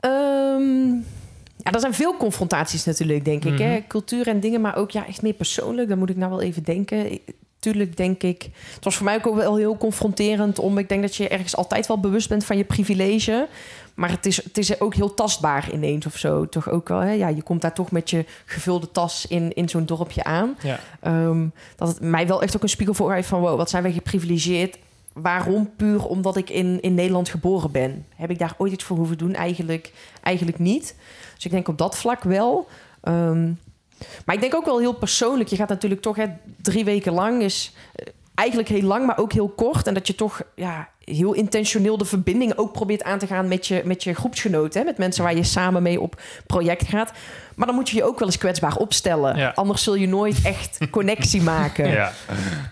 Ehm, ja, er zijn veel confrontaties natuurlijk, denk ik. Hè? Mhm. Cultuur en dingen, maar ook ja, echt meer persoonlijk. Dan moet ik nou wel even denken. Tuurlijk denk ik... Het was voor mij ook wel heel confronterend... om ik denk dat je ergens altijd wel bewust bent van je privilege. Maar het is, het is ook heel tastbaar ineens of zo. Toch ook wel, hè? Ja, je komt daar toch met je gevulde tas in, in zo'n dorpje aan. ja. Ehm, dat het mij wel echt ook een spiegel voor heeft van... wow, wat zijn wij geprivilegeerd. Waarom? Puur omdat ik in, in Nederland geboren ben. Heb ik daar ooit iets voor hoeven doen? Eigenlijk, eigenlijk niet. Dus ik denk op dat vlak wel. Ehm, maar ik denk ook wel heel persoonlijk. Je gaat natuurlijk toch hè, drie weken lang... is eh, eigenlijk heel lang, maar ook heel kort. En dat je toch ja, heel intentioneel de verbinding ook probeert aan te gaan... met je, met je groepsgenoten. Hè? Met mensen waar je samen mee op project gaat. Maar dan moet je je ook wel eens kwetsbaar opstellen. Ja. Anders zul je nooit echt connectie maken. Ja.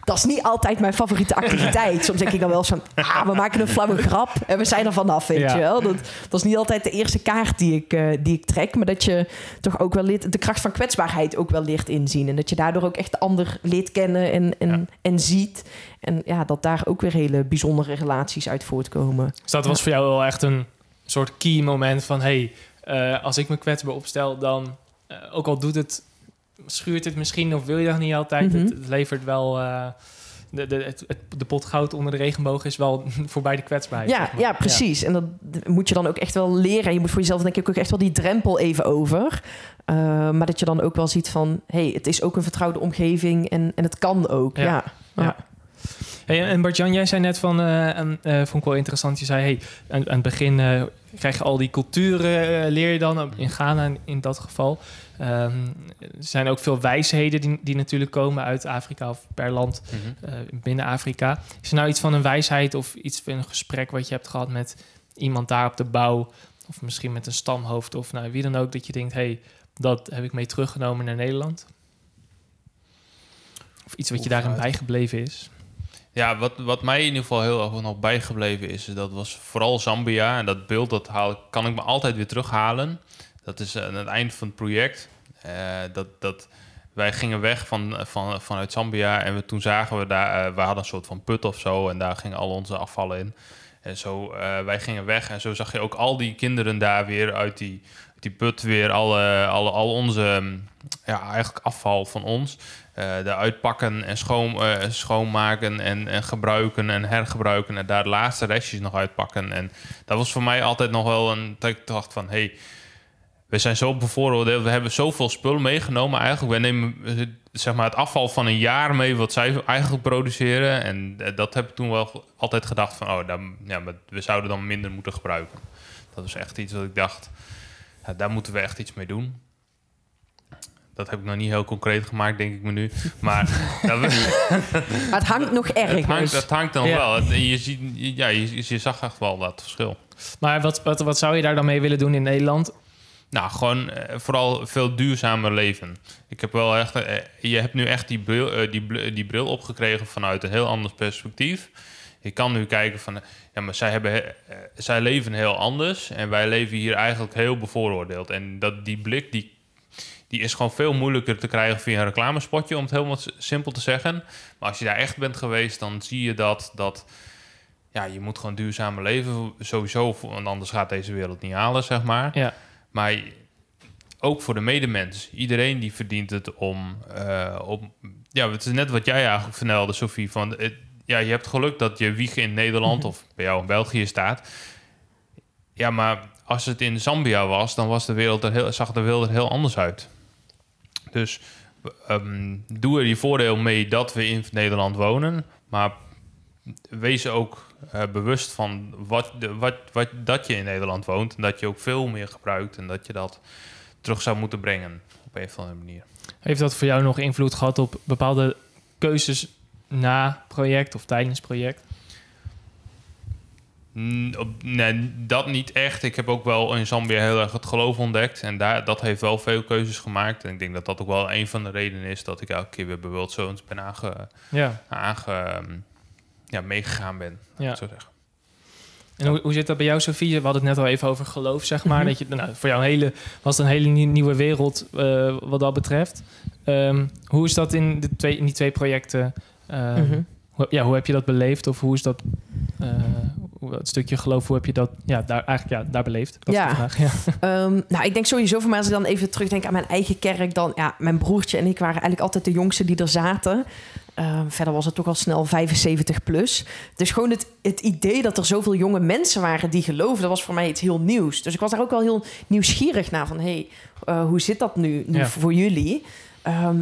Dat is niet altijd mijn favoriete activiteit. Soms denk ik dan wel eens van, ah, we maken een flauwe grap en we zijn er vanaf, weet Ja. je wel. Dat, dat is niet altijd de eerste kaart die ik, eh, die ik trek, maar dat je toch ook wel leert, de kracht van kwetsbaarheid ook wel leert inzien. En dat je daardoor ook echt de ander leert kennen en, en, en ziet. En ja, dat daar ook weer hele bijzondere relaties uit voortkomen. Dus dat was voor jou wel echt een soort key moment van... hey, eh, als ik me kwetsbaar opstel, dan... eh, ook al doet het, schuurt het misschien of wil je dat niet altijd... Mhm. het, het levert wel... eh, de, de, het, de pot goud onder de regenboog is wel voorbij de kwetsbaarheid. Ja, zeg maar. ja, precies. En dat moet je dan ook echt wel leren. En je moet voor jezelf denk ik ook echt wel die drempel even over. Uh, maar dat je dan ook wel ziet van... hey, het is ook een vertrouwde omgeving en, en het kan ook. Ja. Ja. Ja. Hey, en Bart-Jan, jij zei net van, en, eh, vond ik wel interessant, je zei, hey, aan, aan het begin krijg je al die culturen, eh, leer je dan, in Ghana in, dat geval. Ehm, er zijn ook veel wijsheden die, die natuurlijk komen uit Afrika of per land Mhm. eh, binnen Afrika. Is er nou iets van een wijsheid of iets van een gesprek wat je hebt gehad met iemand daar op de bouw, of misschien met een stamhoofd of nou, wie dan ook, dat je denkt, hey, dat heb ik mee teruggenomen naar Nederland? Of iets wat je daarin bijgebleven is? Ja, wat, wat mij in ieder geval heel erg nog bijgebleven is, dat was vooral Zambia. En dat beeld dat haal, kan ik me altijd weer terughalen. Dat is aan het eind van het project. Eh, dat, dat, wij gingen weg van, van, vanuit Zambia en we, toen zagen we daar, eh, we hadden een soort van put of zo en daar gingen al onze afvallen in. En zo, eh, wij gingen weg en zo zag je ook al die kinderen daar weer uit die, die put weer alle, alle, al onze, mm, ja, eigenlijk afval van ons eh eruit pakken en schoon, eh, schoonmaken en, en gebruiken en hergebruiken en daar de laatste restjes nog uitpakken. En dat was voor mij altijd nog wel een dat ik dacht van, hey, we zijn zo bevooroordeeld, we hebben zoveel spullen meegenomen eigenlijk. We nemen zeg maar het afval van een jaar mee wat zij eigenlijk produceren. En eh, dat heb ik toen wel altijd gedacht van, oh, dan, ja, maar we zouden dan minder moeten gebruiken. Dat was echt iets wat ik dacht, ja, daar moeten we echt iets mee doen. Dat heb ik nog niet heel concreet gemaakt, denk ik me nu. Maar dat, Maar het hangt nog het, ergens. hangt, het hangt dan Ja. wel. Het- je, ziet, ja, je, je zag echt wel dat verschil. Maar wat, wat, wat zou je daar dan mee willen doen in Nederland? Nou, gewoon eh, vooral veel duurzamer leven. Ik heb wel echt... eh, je hebt nu echt die bril, eh, die, die bril opgekregen vanuit een heel ander perspectief. Je kan nu kijken van... eh, Ja, maar zij, hebben, he- eh, zij leven heel anders. En wij leven hier eigenlijk heel bevooroordeeld. En dat, die blik, die, die is gewoon veel moeilijker te krijgen via een reclamespotje... om het helemaal simpel te zeggen. Maar als je daar echt bent geweest, dan zie je dat... dat ja, je moet gewoon duurzamer leven. Sowieso, want anders gaat deze wereld niet halen, zeg maar. Ja. Maar ook voor de medemens. Iedereen die verdient het om, eh, om... Ja, het is net wat jij eigenlijk vertelde, Sophie. Van, het- ja, je hebt geluk dat je wieg in Nederland of bij jou in België staat. Ja, maar als het in Zambia was, dan was de wereld er heel, zag de wereld er heel anders uit. Dus ehm, doe er je voordeel mee dat we in Nederland wonen. Maar wees ook eh, bewust van wat, de- wat, wat, dat je in Nederland woont. En dat je ook veel meer gebruikt. En dat je dat terug zou moeten brengen op een of andere manier. Heeft dat voor jou nog invloed gehad op bepaalde keuzes na project of tijdens project? Mm, nee, dat niet echt. Ik heb ook wel in Zambia heel erg het geloof ontdekt. En daar, dat heeft wel veel keuzes gemaakt. En ik denk dat dat ook wel een van de redenen is dat ik elke keer weer bij World Zones ben aange, Ja. aange, ja, meegegaan ben. Ja. Zo zeggen. En hoe, hoe zit dat bij jou, Sofie? We hadden het net al even over geloof, zeg maar. Mhm. dat je, nou, voor jou een hele, was het een hele nie- nieuwe wereld eh, wat dat betreft. Ehm, hoe is dat in, de twee, in die twee projecten? Ehm, Mhm. hoe, ja, hoe heb je dat beleefd? Of hoe is dat, hoe- het stukje geloof, hoe heb je dat ja, daar, eigenlijk ja, daar beleefd? Dat is Ja. de vraag. Ja. Ehm, nou, ik denk sowieso voor mij, als ik dan even terugdenk aan mijn eigen kerk, dan ja, mijn broertje en ik waren eigenlijk altijd de jongsten die er zaten. Ehm, verder was het toch al snel 75 plus. Dus gewoon het, het idee dat er zoveel jonge mensen waren die geloofden, was voor mij iets heel nieuws. Dus ik was daar ook wel heel nieuwsgierig naar van, hey, eh, hoe zit dat nu, nu Ja. voor jullie?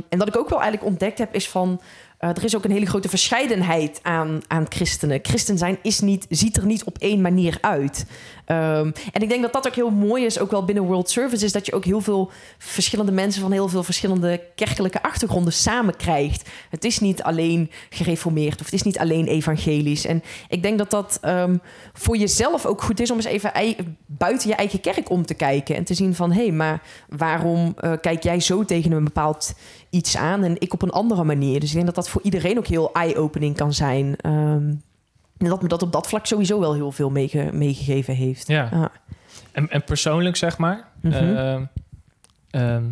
En dat ik ook wel eigenlijk ontdekt heb, is van. Eh, er is ook een hele grote verscheidenheid aan, aan christenen. Christen zijn is niet, ziet er niet op één manier uit. Ehm, en ik denk dat dat ook heel mooi is, ook wel binnen World Service, is dat je ook heel veel verschillende mensen van heel veel verschillende kerkelijke achtergronden samen krijgt. Het is niet alleen gereformeerd of het is niet alleen evangelisch. En ik denk dat dat ehm, voor jezelf ook goed is om eens even buiten je eigen kerk om te kijken en te zien van hé, hey, maar waarom eh, kijk jij zo tegen een bepaald iets aan en ik op een andere manier? Dus ik denk dat dat voor iedereen ook heel eye-opening kan zijn. Ehm, en dat me dat op dat vlak sowieso wel heel veel meege- meegegeven heeft. Ja. En, en persoonlijk, zeg maar, Mhm. ehm, ehm,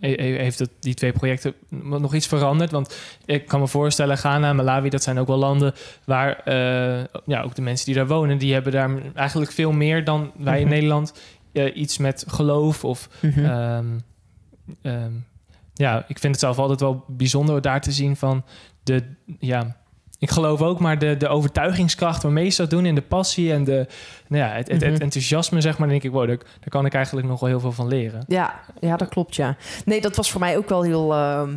he- he- heeft het, die twee projecten nog iets veranderd? Want ik kan me voorstellen, Ghana en Malawi, dat zijn ook wel landen waar eh, ja, ook de mensen die daar wonen, die hebben daar eigenlijk veel meer dan wij in Mhm. Nederland eh, iets met geloof of Mhm. Ehm, ja, ik vind het zelf altijd wel bijzonder daar te zien van de, ja, ik geloof ook, maar de, de overtuigingskracht waarmee ze dat doen in de passie en de, nou ja, het, het, het Mhm. enthousiasme, zeg maar, denk ik, wow, daar, daar kan ik eigenlijk nog wel heel veel van leren. Ja, ja, dat klopt, ja. Nee, dat was voor mij ook wel heel... ehm,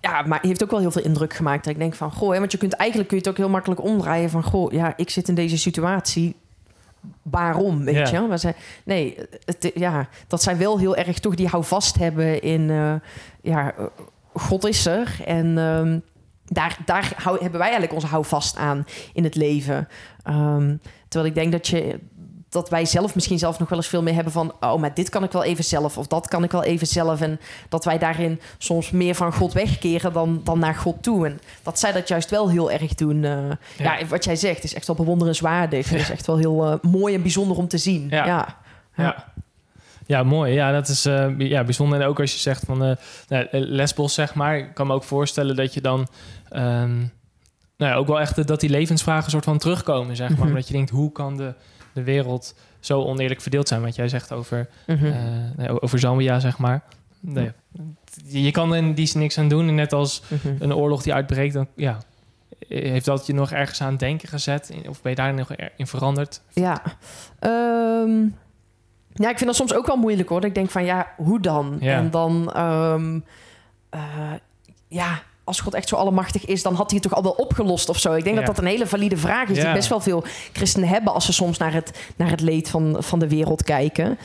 ja, maar heeft ook wel heel veel indruk gemaakt. Dat ik denk van, goh, hè, want je kunt eigenlijk kun je het ook heel makkelijk omdraaien van, goh, ja, ik zit in deze situatie. Waarom, weet Ja. je? Maar zij, nee, het, ja, dat zij wel heel erg toch die houvast hebben in, eh, ja, eh, God is er en ehm, daar, daar hou- hebben wij eigenlijk onze houvast aan in het leven. Ehm, terwijl ik denk dat je dat wij zelf misschien zelf nog wel eens veel meer hebben van... oh, maar dit kan ik wel even zelf of dat kan ik wel even zelf. En dat wij daarin soms meer van God wegkeren dan, dan naar God toe. En dat zij dat juist wel heel erg doen. eh, ja. wat jij zegt is echt wel bewonderenswaardig. Het is echt wel heel eh, mooi en bijzonder om te zien. Ja. Ja, Ja. Mooi. Ja, dat is eh, ja, bijzonder. En ook als je zegt van nou, lesbos, zeg maar. Ik kan me ook voorstellen dat je dan... ehm, nou ja, ook wel echt dat die levensvragen een soort van terugkomen, zeg maar. Mhm. Dat je denkt, hoe kan de, de wereld zo oneerlijk verdeeld zijn? Want jij zegt over, Mhm. over Zambia, zeg maar. Nee, je kan er in die zin niks aan doen. En net als Mhm. een oorlog die uitbreekt, dan ja... Heeft dat je nog ergens aan denken gezet? Of ben je daar nog in veranderd? Ja. Ehm, ja, ik vind dat soms ook wel moeilijk hoor. Ik denk van ja, hoe dan? Ja. En dan, ehm, eh, ja, als God echt zo allemachtig is, dan had hij het toch al wel opgelost of zo. Ik denk Ja. dat dat een hele valide vraag is Ja. die best wel veel christenen hebben als ze soms naar het, naar het leed van, van de wereld kijken.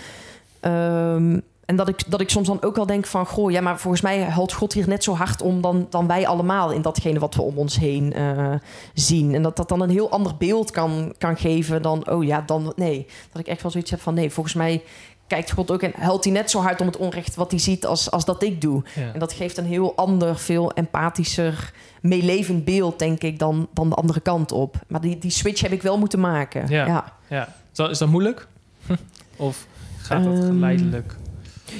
Ehm, en dat ik, dat ik soms dan ook wel denk van... goh, ja, maar volgens mij huilt God hier net zo hard om... dan, dan wij allemaal in datgene wat we om ons heen eh, zien. En dat dat dan een heel ander beeld kan, kan geven dan... oh ja, dan nee. Dat ik echt wel zoiets heb van... nee, volgens mij kijkt God ook... en huilt hij net zo hard om het onrecht wat hij ziet... als, als dat ik doe. Ja. En dat geeft een heel ander, veel empathischer... meelevend beeld, denk ik, dan, dan de andere kant op. Maar die, die switch heb ik wel moeten maken. Ja. ja. Ja. Is dat, is dat moeilijk? of gaat dat Ehm, geleidelijk?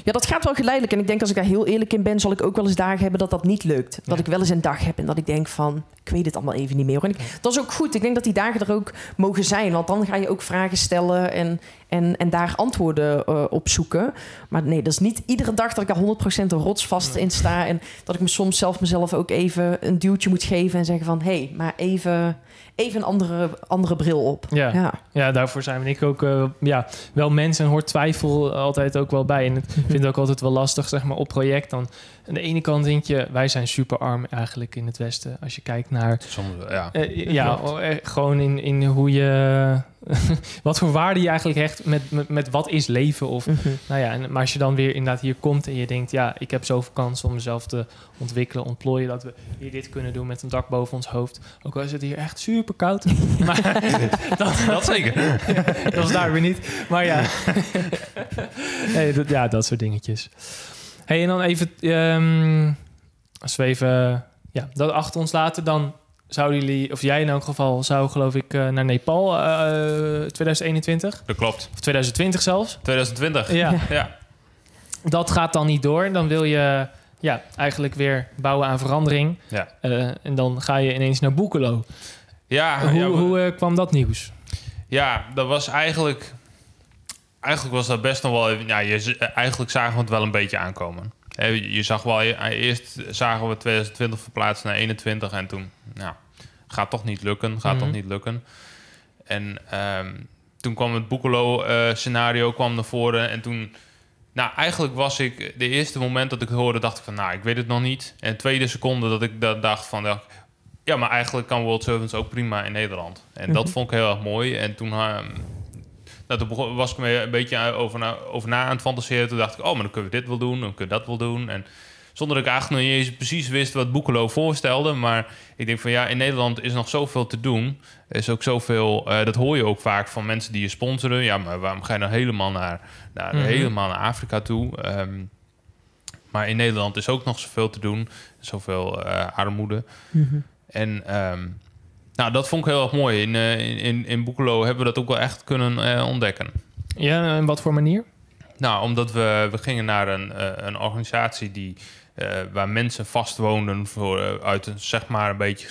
Ja, dat gaat wel geleidelijk. En ik denk als ik daar heel eerlijk in ben, zal ik ook wel eens dagen hebben dat dat niet lukt. Dat Ja. ik wel eens een dag heb en dat ik denk van, ik weet het allemaal even niet meer. hoor. En ik, dat is ook goed. Ik denk dat die dagen er ook mogen zijn. Want dan ga je ook vragen stellen en, en, en daar antwoorden eh, op zoeken. Maar nee, dat is niet iedere dag dat ik er 100% rotsvast in sta. En dat ik me soms zelf mezelf ook even een duwtje moet geven en zeggen van, hé, hey, maar even, even een andere, andere bril op. Ja. Ja. Ja, daarvoor zijn we ik ook eh, ja, wel mensen en hoort twijfel altijd ook wel bij. En ik vind het ook altijd wel lastig, zeg maar, op project. Dan aan de ene kant denk je, wij zijn super arm eigenlijk in het Westen. Als je kijkt naar, Soms, ja. eh, ja, gewoon in, in hoe je, wat voor waarde je eigenlijk hecht met, met, met wat is leven of Mhm. Nou ja, en, maar als je dan weer inderdaad hier komt en je denkt... ja, ik heb zoveel kansen om mezelf te ontwikkelen, ontplooien... dat we hier dit kunnen doen met een dak boven ons hoofd. Ook al is het hier echt super koud. maar dat, Dat zeker. dat is daar weer niet. Maar ja, nee, dat, ja dat soort dingetjes. hey, en dan even... ehm, als we even ja, dat achter ons laten, dan zouden jullie, of jij in elk geval, zou geloof ik eh, naar Nepal eh, 2021 Dat klopt. of 2020 zelfs. 2020. Ja. Ja. Dat gaat dan niet door. Dan wil je ja, eigenlijk weer bouwen aan verandering. Ja. Eh, en dan ga je ineens naar Boekelo. Ja, hoe ja, we- hoe eh, kwam dat nieuws? Ja, dat was eigenlijk... Eigenlijk was dat best nog wel... even- Ja, je, eigenlijk zagen we het wel een beetje aankomen. Je zag wel... je- Eerst zagen we 2020 verplaatst naar 21 en toen... Nou, gaat toch niet lukken. Gaat Mhm. toch niet lukken. En ehm, toen kwam het Boekelo-scenario kwam naar voren. En toen... Nou, eigenlijk was ik... De eerste moment dat ik het hoorde, dacht ik van... Nou, ik weet het nog niet. En de tweede seconde dat ik dat dacht van... dacht ja, maar eigenlijk kan World Servants ook prima in Nederland. En dat Mhm. vond ik heel erg mooi. En toen, ehm, nou, toen begon- was ik me een beetje over na, over na aan het fantaseren. Toen dacht ik, oh, maar dan kunnen we dit wel doen, dan kunnen we dat wel doen. En zonder dat ik eigenlijk nog niet eens precies wist wat Boekelo voorstelde. Maar ik denk van ja, in Nederland is nog zoveel te doen. Er is ook zoveel, eh, dat hoor je ook vaak van mensen die je sponsoren. Ja, maar waarom ga je dan helemaal naar, naar, Mhm. helemaal naar Afrika toe? Ehm, maar in Nederland is ook nog zoveel te doen. Zoveel eh, armoede. En ehm, nou, dat vond ik heel erg mooi. In, eh, in, in, in Boekelo hebben we dat ook wel echt kunnen eh, ontdekken. Ja, en wat voor manier? Nou, omdat we, we gingen naar een, eh, een organisatie die, waar mensen vastwoonden voor, eh, uit een, zeg maar een beetje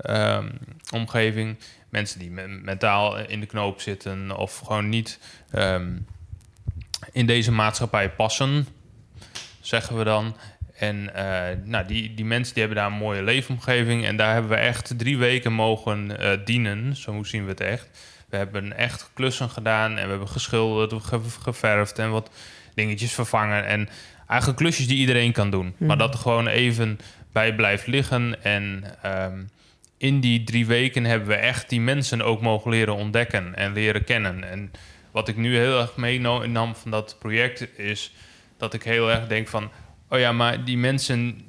GGZ-omgeving. mensen die me- mentaal in de knoop zitten of gewoon niet ehm, in deze maatschappij passen, zeggen we dan. En eh, nou, die, die mensen die hebben daar een mooie leefomgeving. En daar hebben we echt drie weken mogen eh, dienen. Zo zien we het echt. We hebben echt klussen gedaan en we hebben geschilderd, ge- geverfd en wat dingetjes vervangen. En eigenlijk klusjes die iedereen kan doen. Maar Mhm. dat er gewoon even bij blijft liggen. En ehm, in die drie weken hebben we echt die mensen ook mogen leren ontdekken en leren kennen. En wat ik nu heel erg meenam van dat project is dat ik heel erg denk van... oh ja, maar die mensen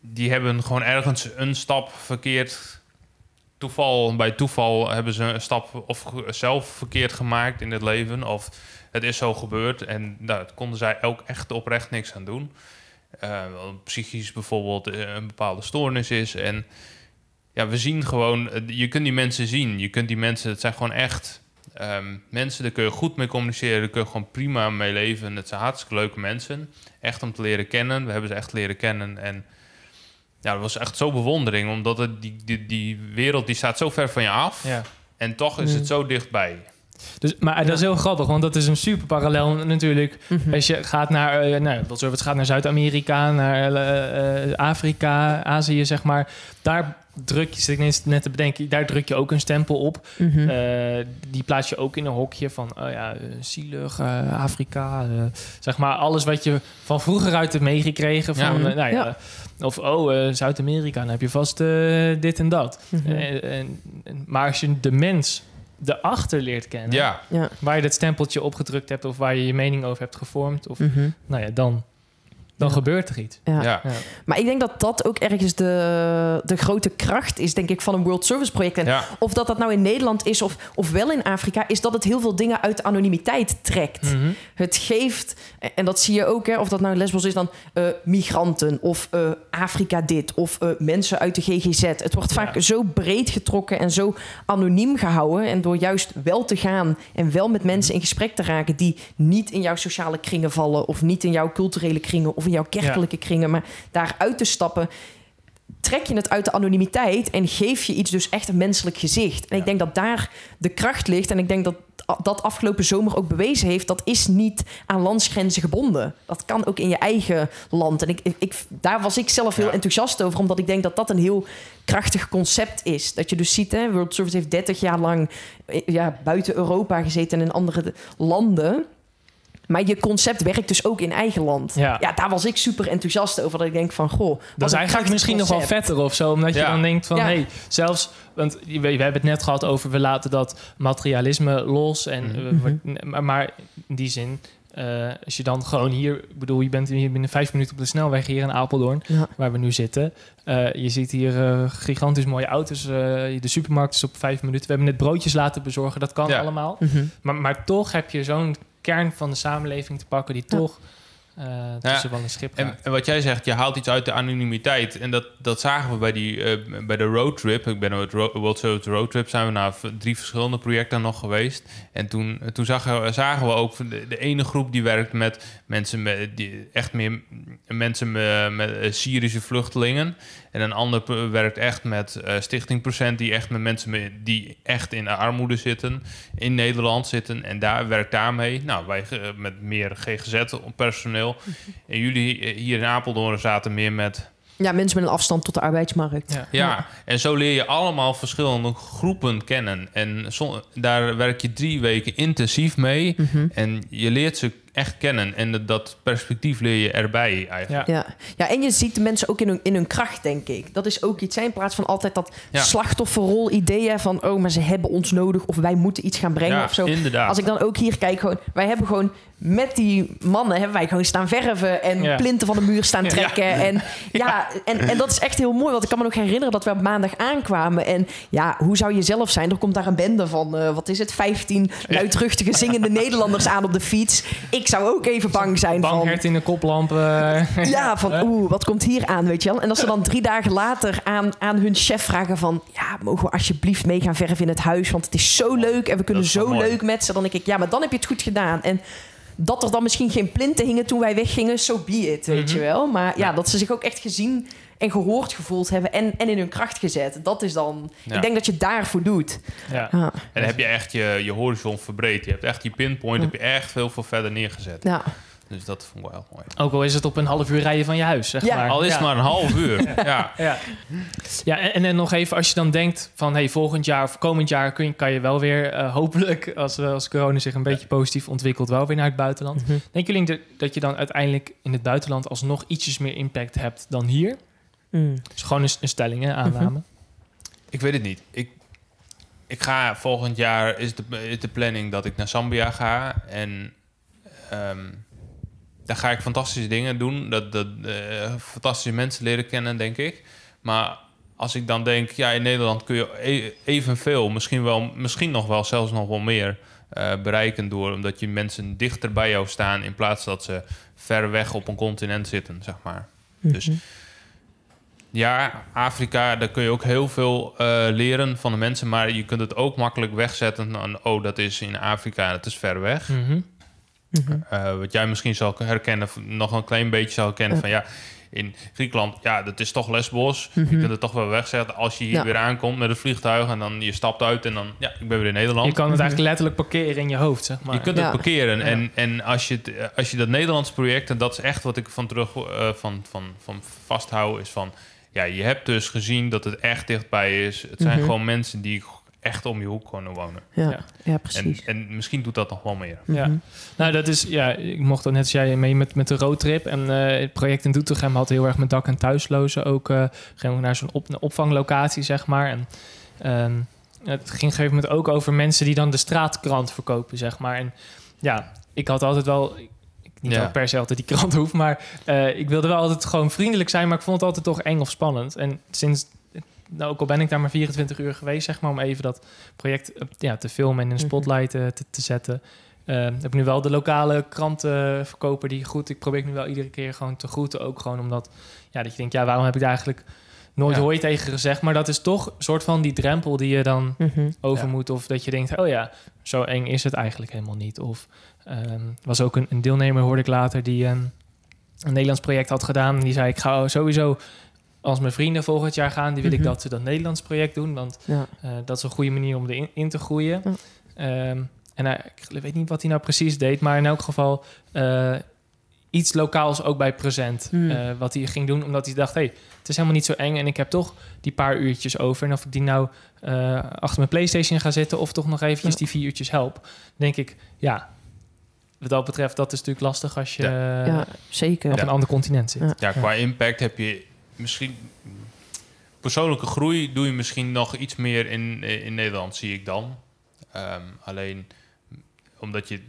die hebben gewoon ergens een stap verkeerd... Toeval, bij toeval hebben ze een stap of zelf verkeerd gemaakt in het leven. Of het is zo gebeurd en nou, daar konden zij ook echt oprecht niks aan doen. Wel psychisch bijvoorbeeld eh, een bepaalde stoornis is. En ja, we zien gewoon, eh, je kunt die mensen zien. Je kunt die mensen, het zijn gewoon echt ehm, mensen, daar kun je goed mee communiceren. Daar kun je gewoon prima mee leven. Het zijn hartstikke leuke mensen. Echt om te leren kennen. We hebben ze echt leren kennen. En ja, dat was echt zo bewondering. Omdat het, die, die, die wereld die staat zo ver van je af. Ja. En toch is Mm. het zo dichtbij. Dus, maar dat is heel grappig, want dat is een super parallel natuurlijk. Mhm. Als je gaat naar, eh nou, wat het gaat naar Zuid-Amerika, naar eh, eh, Afrika, Azië, zeg maar. Daar druk je, zit ik net- net te bedenken, daar druk je ook een stempel op. Mhm. Die plaats je ook in een hokje van, oh ja, zielig, Afrika. zeg maar alles wat je van vroeger uit hebt meegekregen. Van, Ja. nou ja, Of, oh, Zuid-Amerika, dan heb je vast dit en dat. Mhm. En, en- maar als je de mens erachter leert kennen, Ja, ja. waar je dat stempeltje opgedrukt hebt... of waar je je mening over hebt gevormd, of Mhm. nou ja, dan, dan Ja. gebeurt er iets. Ja. ja. Ja. Maar ik denk dat dat ook ergens de, de grote kracht is, denk ik, van een World Service project. En ja. of dat dat nou in Nederland is of, of wel in Afrika, is dat het heel veel dingen uit de anonimiteit trekt. Mhm. Het geeft, en dat zie je ook, hè, of dat nou Lesbos is dan eh, migranten of eh, Afrika dit of eh, mensen uit de GGZ. Het wordt vaak Ja. zo breed getrokken en zo anoniem gehouden. En door juist wel te gaan en wel met mensen in gesprek te raken die niet in jouw sociale kringen vallen of niet in jouw culturele kringen of in jouw kerkelijke kringen, maar daaruit te stappen. Trek je het uit de anonimiteit en geef je iets dus echt een menselijk gezicht. En Ja. ik denk dat daar de kracht ligt. En ik denk dat dat afgelopen zomer ook bewezen heeft, dat is niet aan landsgrenzen gebonden. Dat kan ook in je eigen land. En ik, ik, daar was ik zelf heel Ja. enthousiast over, omdat ik denk dat dat een heel krachtig concept is. Dat je dus ziet, hè, World Service heeft 30 jaar lang eh, ja, buiten Europa gezeten en in andere landen. Maar je concept werkt dus ook in eigen land. Ja. daar was ik super enthousiast over. Dat ik denk van, goh... Dat is eigenlijk misschien nog wel vetter of zo. Omdat je Ja. dan denkt van, Ja. hey, zelfs... Want we, we hebben het net gehad over, we laten dat materialisme los. En, Mhm. we- maar, maar in die zin, eh, als je dan gewoon hier... Ik bedoel, je bent hier binnen vijf minuten op de snelweg hier in Apeldoorn, Ja. waar we nu zitten. Eh, je ziet hier eh, gigantisch mooie auto's. de supermarkt is op vijf minuten. We hebben net broodjes laten bezorgen. Dat kan Ja. allemaal. Mhm. Maar, maar toch heb je zo'n kern van de samenleving te pakken die Ja. toch eh, tussen wel een schip En, en wat jij zegt, je haalt iets uit de anonimiteit. En dat, dat zagen we bij, die, eh, bij de roadtrip. Ik ben op het Ro- World Service Roadtrip zijn we naar drie verschillende projecten nog geweest. En toen, toen zagen, zagen we ook de, de ene groep die werkt met mensen met die echt meer mensen met, met eh, Syrische vluchtelingen. En een ander werkt echt met eh, Stichting Procent, die echt met mensen die echt in de armoede zitten, in Nederland zitten. En daar werkt daarmee. Nou, wij eh, met meer GGZ-personeel. En jullie eh, hier in Apeldoorn zaten meer met. Ja, mensen met een afstand tot de arbeidsmarkt. Ja. Ja, en zo leer je allemaal verschillende groepen kennen. En zo- daar werk je drie weken intensief mee. En je leert ze echt kennen. En dat- dat perspectief leer je erbij eigenlijk. Ja. Ja. ja, en je ziet de mensen ook in hun, in hun kracht, denk ik. Dat is ook iets, hè, in plaats van altijd dat Ja. slachtofferrol ideeën van... oh, maar ze hebben ons nodig of wij moeten iets gaan brengen Ja, of zo. inderdaad. Als ik dan ook hier kijk, gewoon, wij hebben gewoon met die mannen... hebben wij gewoon staan verven en Ja. plinten van de muur staan Ja. trekken. En, ja, en, en dat is echt heel mooi, want ik kan me nog herinneren... dat we op maandag aankwamen. En ja, hoe zou je zelf zijn? Er komt daar een bende van, eh, wat is het, 15 luidruchtige zingende Nederlanders aan op de fiets. Ik zou ook even bang zijn van... Banghert in de koplamp. eh, Ja, van oeh, wat komt hier aan, weet je wel? En als ze dan drie dagen later aan, aan hun chef vragen van... ja, mogen we alsjeblieft mee gaan verven in het huis? Want het is zo leuk en we kunnen zo mooi. leuk met ze. Dan denk ik, ja, maar dan heb je het goed gedaan. En dat er dan misschien geen plinten hingen toen wij weggingen, so be it, weet Mhm. je wel? Maar ja, dat ze zich ook echt gezien en gehoord gevoeld hebben... en, en in hun kracht gezet. Dat is dan... Ja. Ik denk dat je daarvoor doet. ja. En dan heb je echt je, je horizon verbreed. Je hebt echt die pinpoint, heb je echt veel veel verder neergezet. ja. Dus dat vond ik wel heel mooi. Ook al is het op een half uur rijden van je huis, zeg Ja. maar. Al is ja. het maar een half uur. ja. Ja, ja en, en dan nog even, als je dan denkt van... Hey, volgend jaar of komend jaar kun je, kan je wel weer eh, hopelijk... Als, eh, als corona zich een beetje positief ontwikkelt... wel weer naar het buitenland. Mhm. Denken jullie dat, dat je dan uiteindelijk in het buitenland... alsnog ietsjes meer impact hebt dan hier? Mm. Dus gewoon een, een stelling, hè, aanname. Ik weet het niet. Ik, ik ga volgend jaar is de, is de planning dat ik naar Zambia ga. En ehm, daar ga ik fantastische dingen doen. Dat, dat, eh, fantastische mensen leren kennen, denk ik. Maar als ik dan denk, ja, in Nederland kun je e- evenveel, misschien, wel, misschien nog wel, zelfs nog wel meer eh, bereiken door omdat je mensen dichter bij jou staan in plaats dat ze ver weg op een continent zitten, zeg maar. Dus ja, Afrika, daar kun je ook heel veel eh, leren van de mensen, maar je kunt het ook makkelijk wegzetten. Oh, dat is in Afrika het is ver weg. Mhm. Eh, wat jij misschien zal herkennen, nog een klein beetje zal herkennen van ja, in Griekenland, ja, dat is toch Lesbos. Je kunt het toch wel wegzetten als je hier Ja. weer aankomt met het vliegtuig en dan je stapt uit en dan, ja, ik ben weer in Nederland. Je kan het eigenlijk letterlijk parkeren in je hoofd, zeg maar. Je kunt Ja. het parkeren. Ja. En, en als, je het, eh, als je dat Nederlands project, en dat is echt wat ik van terug eh, van, van, van vasthoud, is van ja, je hebt dus gezien dat het echt dichtbij is. Het zijn Mhm. gewoon mensen die echt om je hoek kunnen wonen. Ja, Ja. ja. En, precies. en misschien doet dat nog wel meer. Ja. Mhm. Nou, dat is, ja, ik mocht dan net als jij mee met, met de roadtrip. En eh, het project in Doetinchem had heel erg met dak- en thuislozen ook. eh gingen we naar zo'n op, een opvanglocatie, zeg maar. En ehm, het ging op een gegeven moment ook over mensen die dan de straatkrant verkopen, zeg maar. En ja, ik had altijd wel... ik- Niet Ja. per se altijd die krant hoef, maar eh, ik wilde wel altijd gewoon vriendelijk zijn, maar ik vond het altijd toch eng of spannend. En sinds, nou, ook al ben ik daar maar 24 uur geweest, zeg maar, om even dat project eh, ja, te filmen en in de spotlight eh, te, te zetten, eh, heb nu wel de lokale krantenverkoper die goed. Ik probeer nu wel iedere keer gewoon te groeten. Ook gewoon omdat ja, dat je denkt, ja, waarom heb ik daar eigenlijk nooit Ja. hooi tegen gezegd? Maar dat is toch een soort van die drempel die je dan Mhm. over Ja. moet. Of dat je denkt, oh ja, zo eng is het eigenlijk helemaal niet. Of ehm, was ook een, een deelnemer, hoorde ik later, die een Nederlands project had gedaan. En die zei, ik ga sowieso als mijn vrienden volgend jaar gaan, die wil Mhm. ik dat ze dat Nederlands project doen. Want Ja. eh, dat is een goede manier om erin in te groeien. Ja. Ehm, en hij, ik weet niet wat hij nou precies deed, maar in elk geval eh, iets lokaals ook bij present. Eh, wat hij ging doen, omdat hij dacht: hey, het is helemaal niet zo eng en ik heb toch die paar uurtjes over. En of ik die nou eh, achter mijn PlayStation ga zitten of toch nog eventjes Ja. die vier uurtjes help, denk ik, ja. Wat dat betreft, dat is natuurlijk lastig als je Ja. eh, ja, zeker. op een ander continent zit. Ja. Ja, qua impact heb je misschien... Persoonlijke groei doe je misschien nog iets meer in, in Nederland, zie ik dan. Ehm, alleen omdat je eh,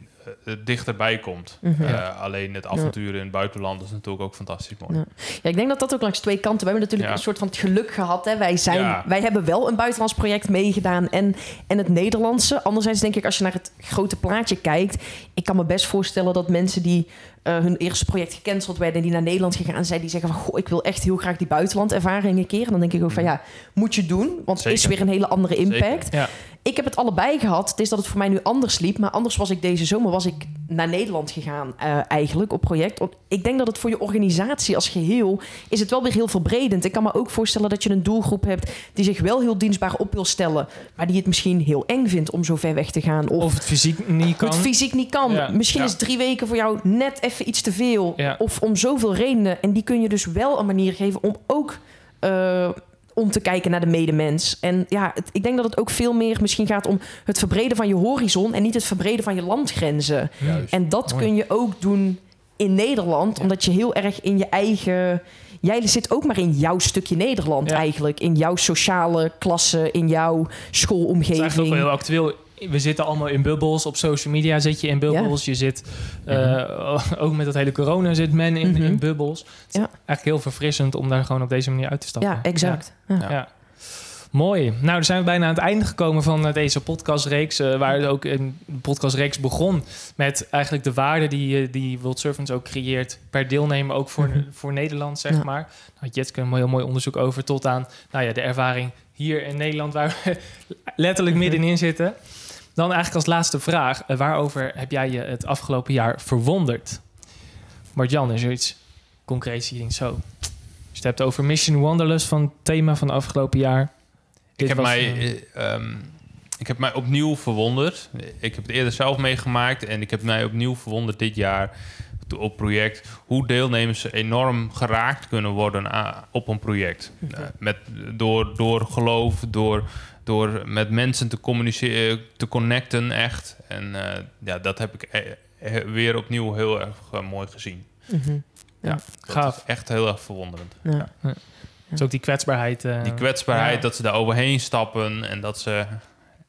dichterbij komt. Mhm. Eh, alleen het avontuur in het buitenland is natuurlijk ook fantastisch mooi. Ja. Ja, ik denk dat dat ook langs twee kanten. We hebben natuurlijk Ja. een soort van het geluk gehad. Hè? Wij, zijn, Ja. wij hebben wel een buitenlands project meegedaan en, en het Nederlandse. Anderzijds denk ik, als je naar het grote plaatje kijkt... ik kan me best voorstellen dat mensen die eh, hun eerste project gecanceld werden... en die naar Nederland gegaan zijn, die zeggen van... Goh, ik wil echt heel graag die buitenlandervaring een keer. En dan denk ik ook van ja, moet je doen. Want het is weer een hele andere impact. Ja. Ik heb het allebei gehad. Het is dat het voor mij nu anders liep. Maar anders was ik deze zomer was ik naar Nederland gegaan eh, eigenlijk op project. Ik denk dat het voor je organisatie als geheel is het wel weer heel verbredend. Ik kan me ook voorstellen dat je een doelgroep hebt die zich wel heel dienstbaar op wil stellen, maar die het misschien heel eng vindt om zo ver weg te gaan. Of, Of het fysiek niet kan. het fysiek niet kan. Ja. Misschien Ja. is drie weken voor jou net even iets te veel. Ja. Of om zoveel redenen. En die kun je dus wel een manier geven om ook eh, om te kijken naar de medemens. En ja, het- ik denk dat het ook veel meer misschien gaat om het verbreden van je horizon en niet het verbreden van je landgrenzen. Juist. En dat Mooi. kun je ook doen in Nederland, Ja. omdat je heel erg in je eigen. Jij zit ook maar in jouw stukje Nederland Ja. eigenlijk. In jouw sociale klasse, in jouw Dat is eigenlijk ook schoolomgeving. wel heel actueel. We zitten allemaal in bubbels. Op social media zit je in bubbels. Je zit eh, ook met dat hele corona zit men in, Mhm. in bubbels. Het is Ja. eigenlijk heel verfrissend om daar gewoon op deze manier uit te stappen. Ja, exact. Ja. Ja. Ja. Mooi. Nou, dan zijn we bijna aan het einde gekomen van eh, deze podcastreeks. eh, waar het ook een podcastreeks begon met eigenlijk de waarde die, die World Servants ook creëert per deelnemer, ook voor, Mhm. voor Nederland, zeg Ja. maar. Daar had Jetske een heel mooi onderzoek over tot aan nou ja, de ervaring hier in Nederland, waar we letterlijk Mhm. middenin zitten. Dan eigenlijk als laatste vraag, eh, waarover heb jij je het afgelopen jaar verwonderd? Marjan, is er iets concreets je denkt zo... Je het hebt over Mission Wanderlust van het thema van het afgelopen jaar. Ik Dit heb, was, mij, eh, eh, ehm, ik heb mij opnieuw verwonderd. Ik heb het eerder zelf meegemaakt en ik heb mij opnieuw verwonderd dit jaar op project hoe deelnemers enorm geraakt kunnen worden op een project. Eh, met, door, door geloof, door, door met mensen te communiceren, te connecten echt. En eh, ja, dat heb ik eh, eh, weer opnieuw heel erg eh, mooi gezien. Mhm. Ja, dat Gaaf. is echt heel erg verwonderend. Ja. Dus ook die kwetsbaarheid. eh, Die kwetsbaarheid, ja. dat ze daar overheen stappen en dat ze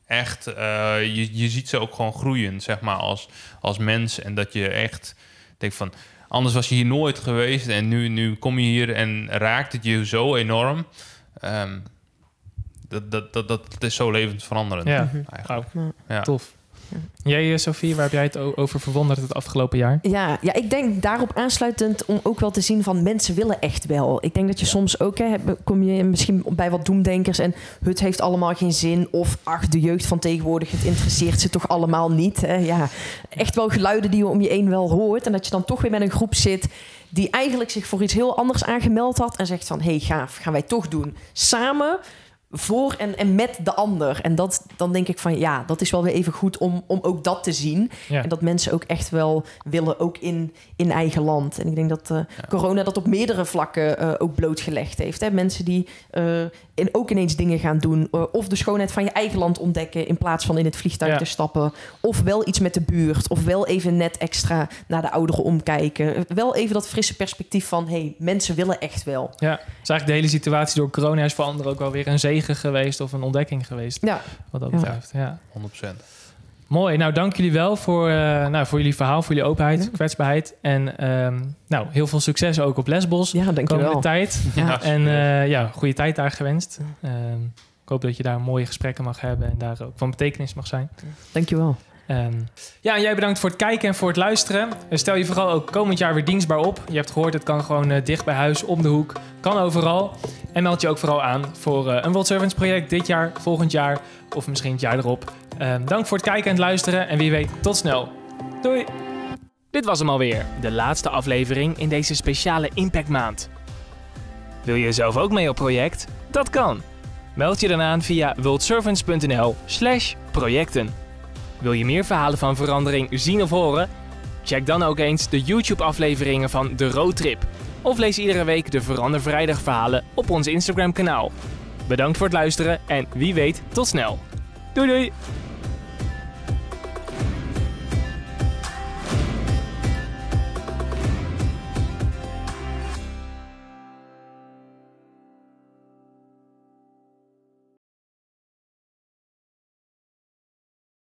echt, eh, je, je ziet ze ook gewoon groeien, zeg maar, als, als mens. En dat je echt denkt van, anders was je hier nooit geweest en nu, nu kom je hier en raakt het je zo enorm. Ehm, dat, dat, dat, dat is zo levensveranderend. Ja, Mhm. Eigenlijk. Ja. tof. Jij, eh, Sophie, waar heb jij het over verwonderd het afgelopen jaar? Ja, ja, ik denk daarop aansluitend om ook wel te zien van mensen willen echt wel. Ik denk dat je soms ook, hè, kom je misschien bij wat doemdenkers en het heeft allemaal geen zin. Of ach, de jeugd van tegenwoordig, het interesseert ze toch allemaal niet. Hè? Ja, echt wel geluiden die je om je heen wel hoort. En dat je dan toch weer met een groep zit die eigenlijk zich voor iets heel anders aangemeld had. En zegt van, hé hey, gaaf, gaan wij toch doen. Samen voor en, en met de ander. En dat, dan denk ik van ja, dat is wel weer even goed om, om ook dat te zien. Ja. En dat mensen ook echt wel willen, ook in, in eigen land. En ik denk dat eh, corona dat op meerdere vlakken eh, ook blootgelegd heeft. Hè? Mensen die eh, in, ook ineens dingen gaan doen. eh, of de schoonheid van je eigen land ontdekken in plaats van in het vliegtuig Ja. te stappen. Of wel iets met de buurt. Of wel even net extra naar de ouderen omkijken. Eh, Wel even dat frisse perspectief van hey, mensen willen echt wel. Ja, dus eigenlijk de hele situatie door corona is voor anderen ook wel weer een zegen geweest of een ontdekking geweest. Ja, Wat dat Ja. betreft. Ja. 100%. Mooi. Nou, dank jullie wel voor, eh, nou, voor jullie verhaal, voor jullie openheid, Ja. kwetsbaarheid. En ehm, nou, heel veel succes ook op Lesbos. ja de dankjewel. komende tijd. Ja. En eh, ja, goede tijd daar gewenst. Ehm, ik hoop dat je daar mooie gesprekken mag hebben en daar ook van betekenis mag zijn. Dankjewel. Ehm, ja, en jij bedankt voor het kijken en voor het luisteren. En stel je vooral ook komend jaar weer dienstbaar op. Je hebt gehoord, het kan gewoon eh, dicht bij huis, om de hoek. Kan overal. En meld je ook vooral aan voor eh, een World Servants project dit jaar, volgend jaar of misschien het jaar erop. Ehm, dank voor het kijken en het luisteren. En wie weet, tot snel. Doei! Dit was hem alweer, de laatste aflevering in deze speciale Impact Maand. Wil je zelf ook mee op project? Dat kan. Meld je dan aan via worldservants.nl slash projecten. Wil je meer verhalen van verandering zien of horen? Check dan ook eens de YouTube-afleveringen van De Roadtrip. Of lees iedere week de Verander Vrijdag verhalen op ons Instagram-kanaal. Bedankt voor het luisteren en wie weet, tot snel. Doei doei!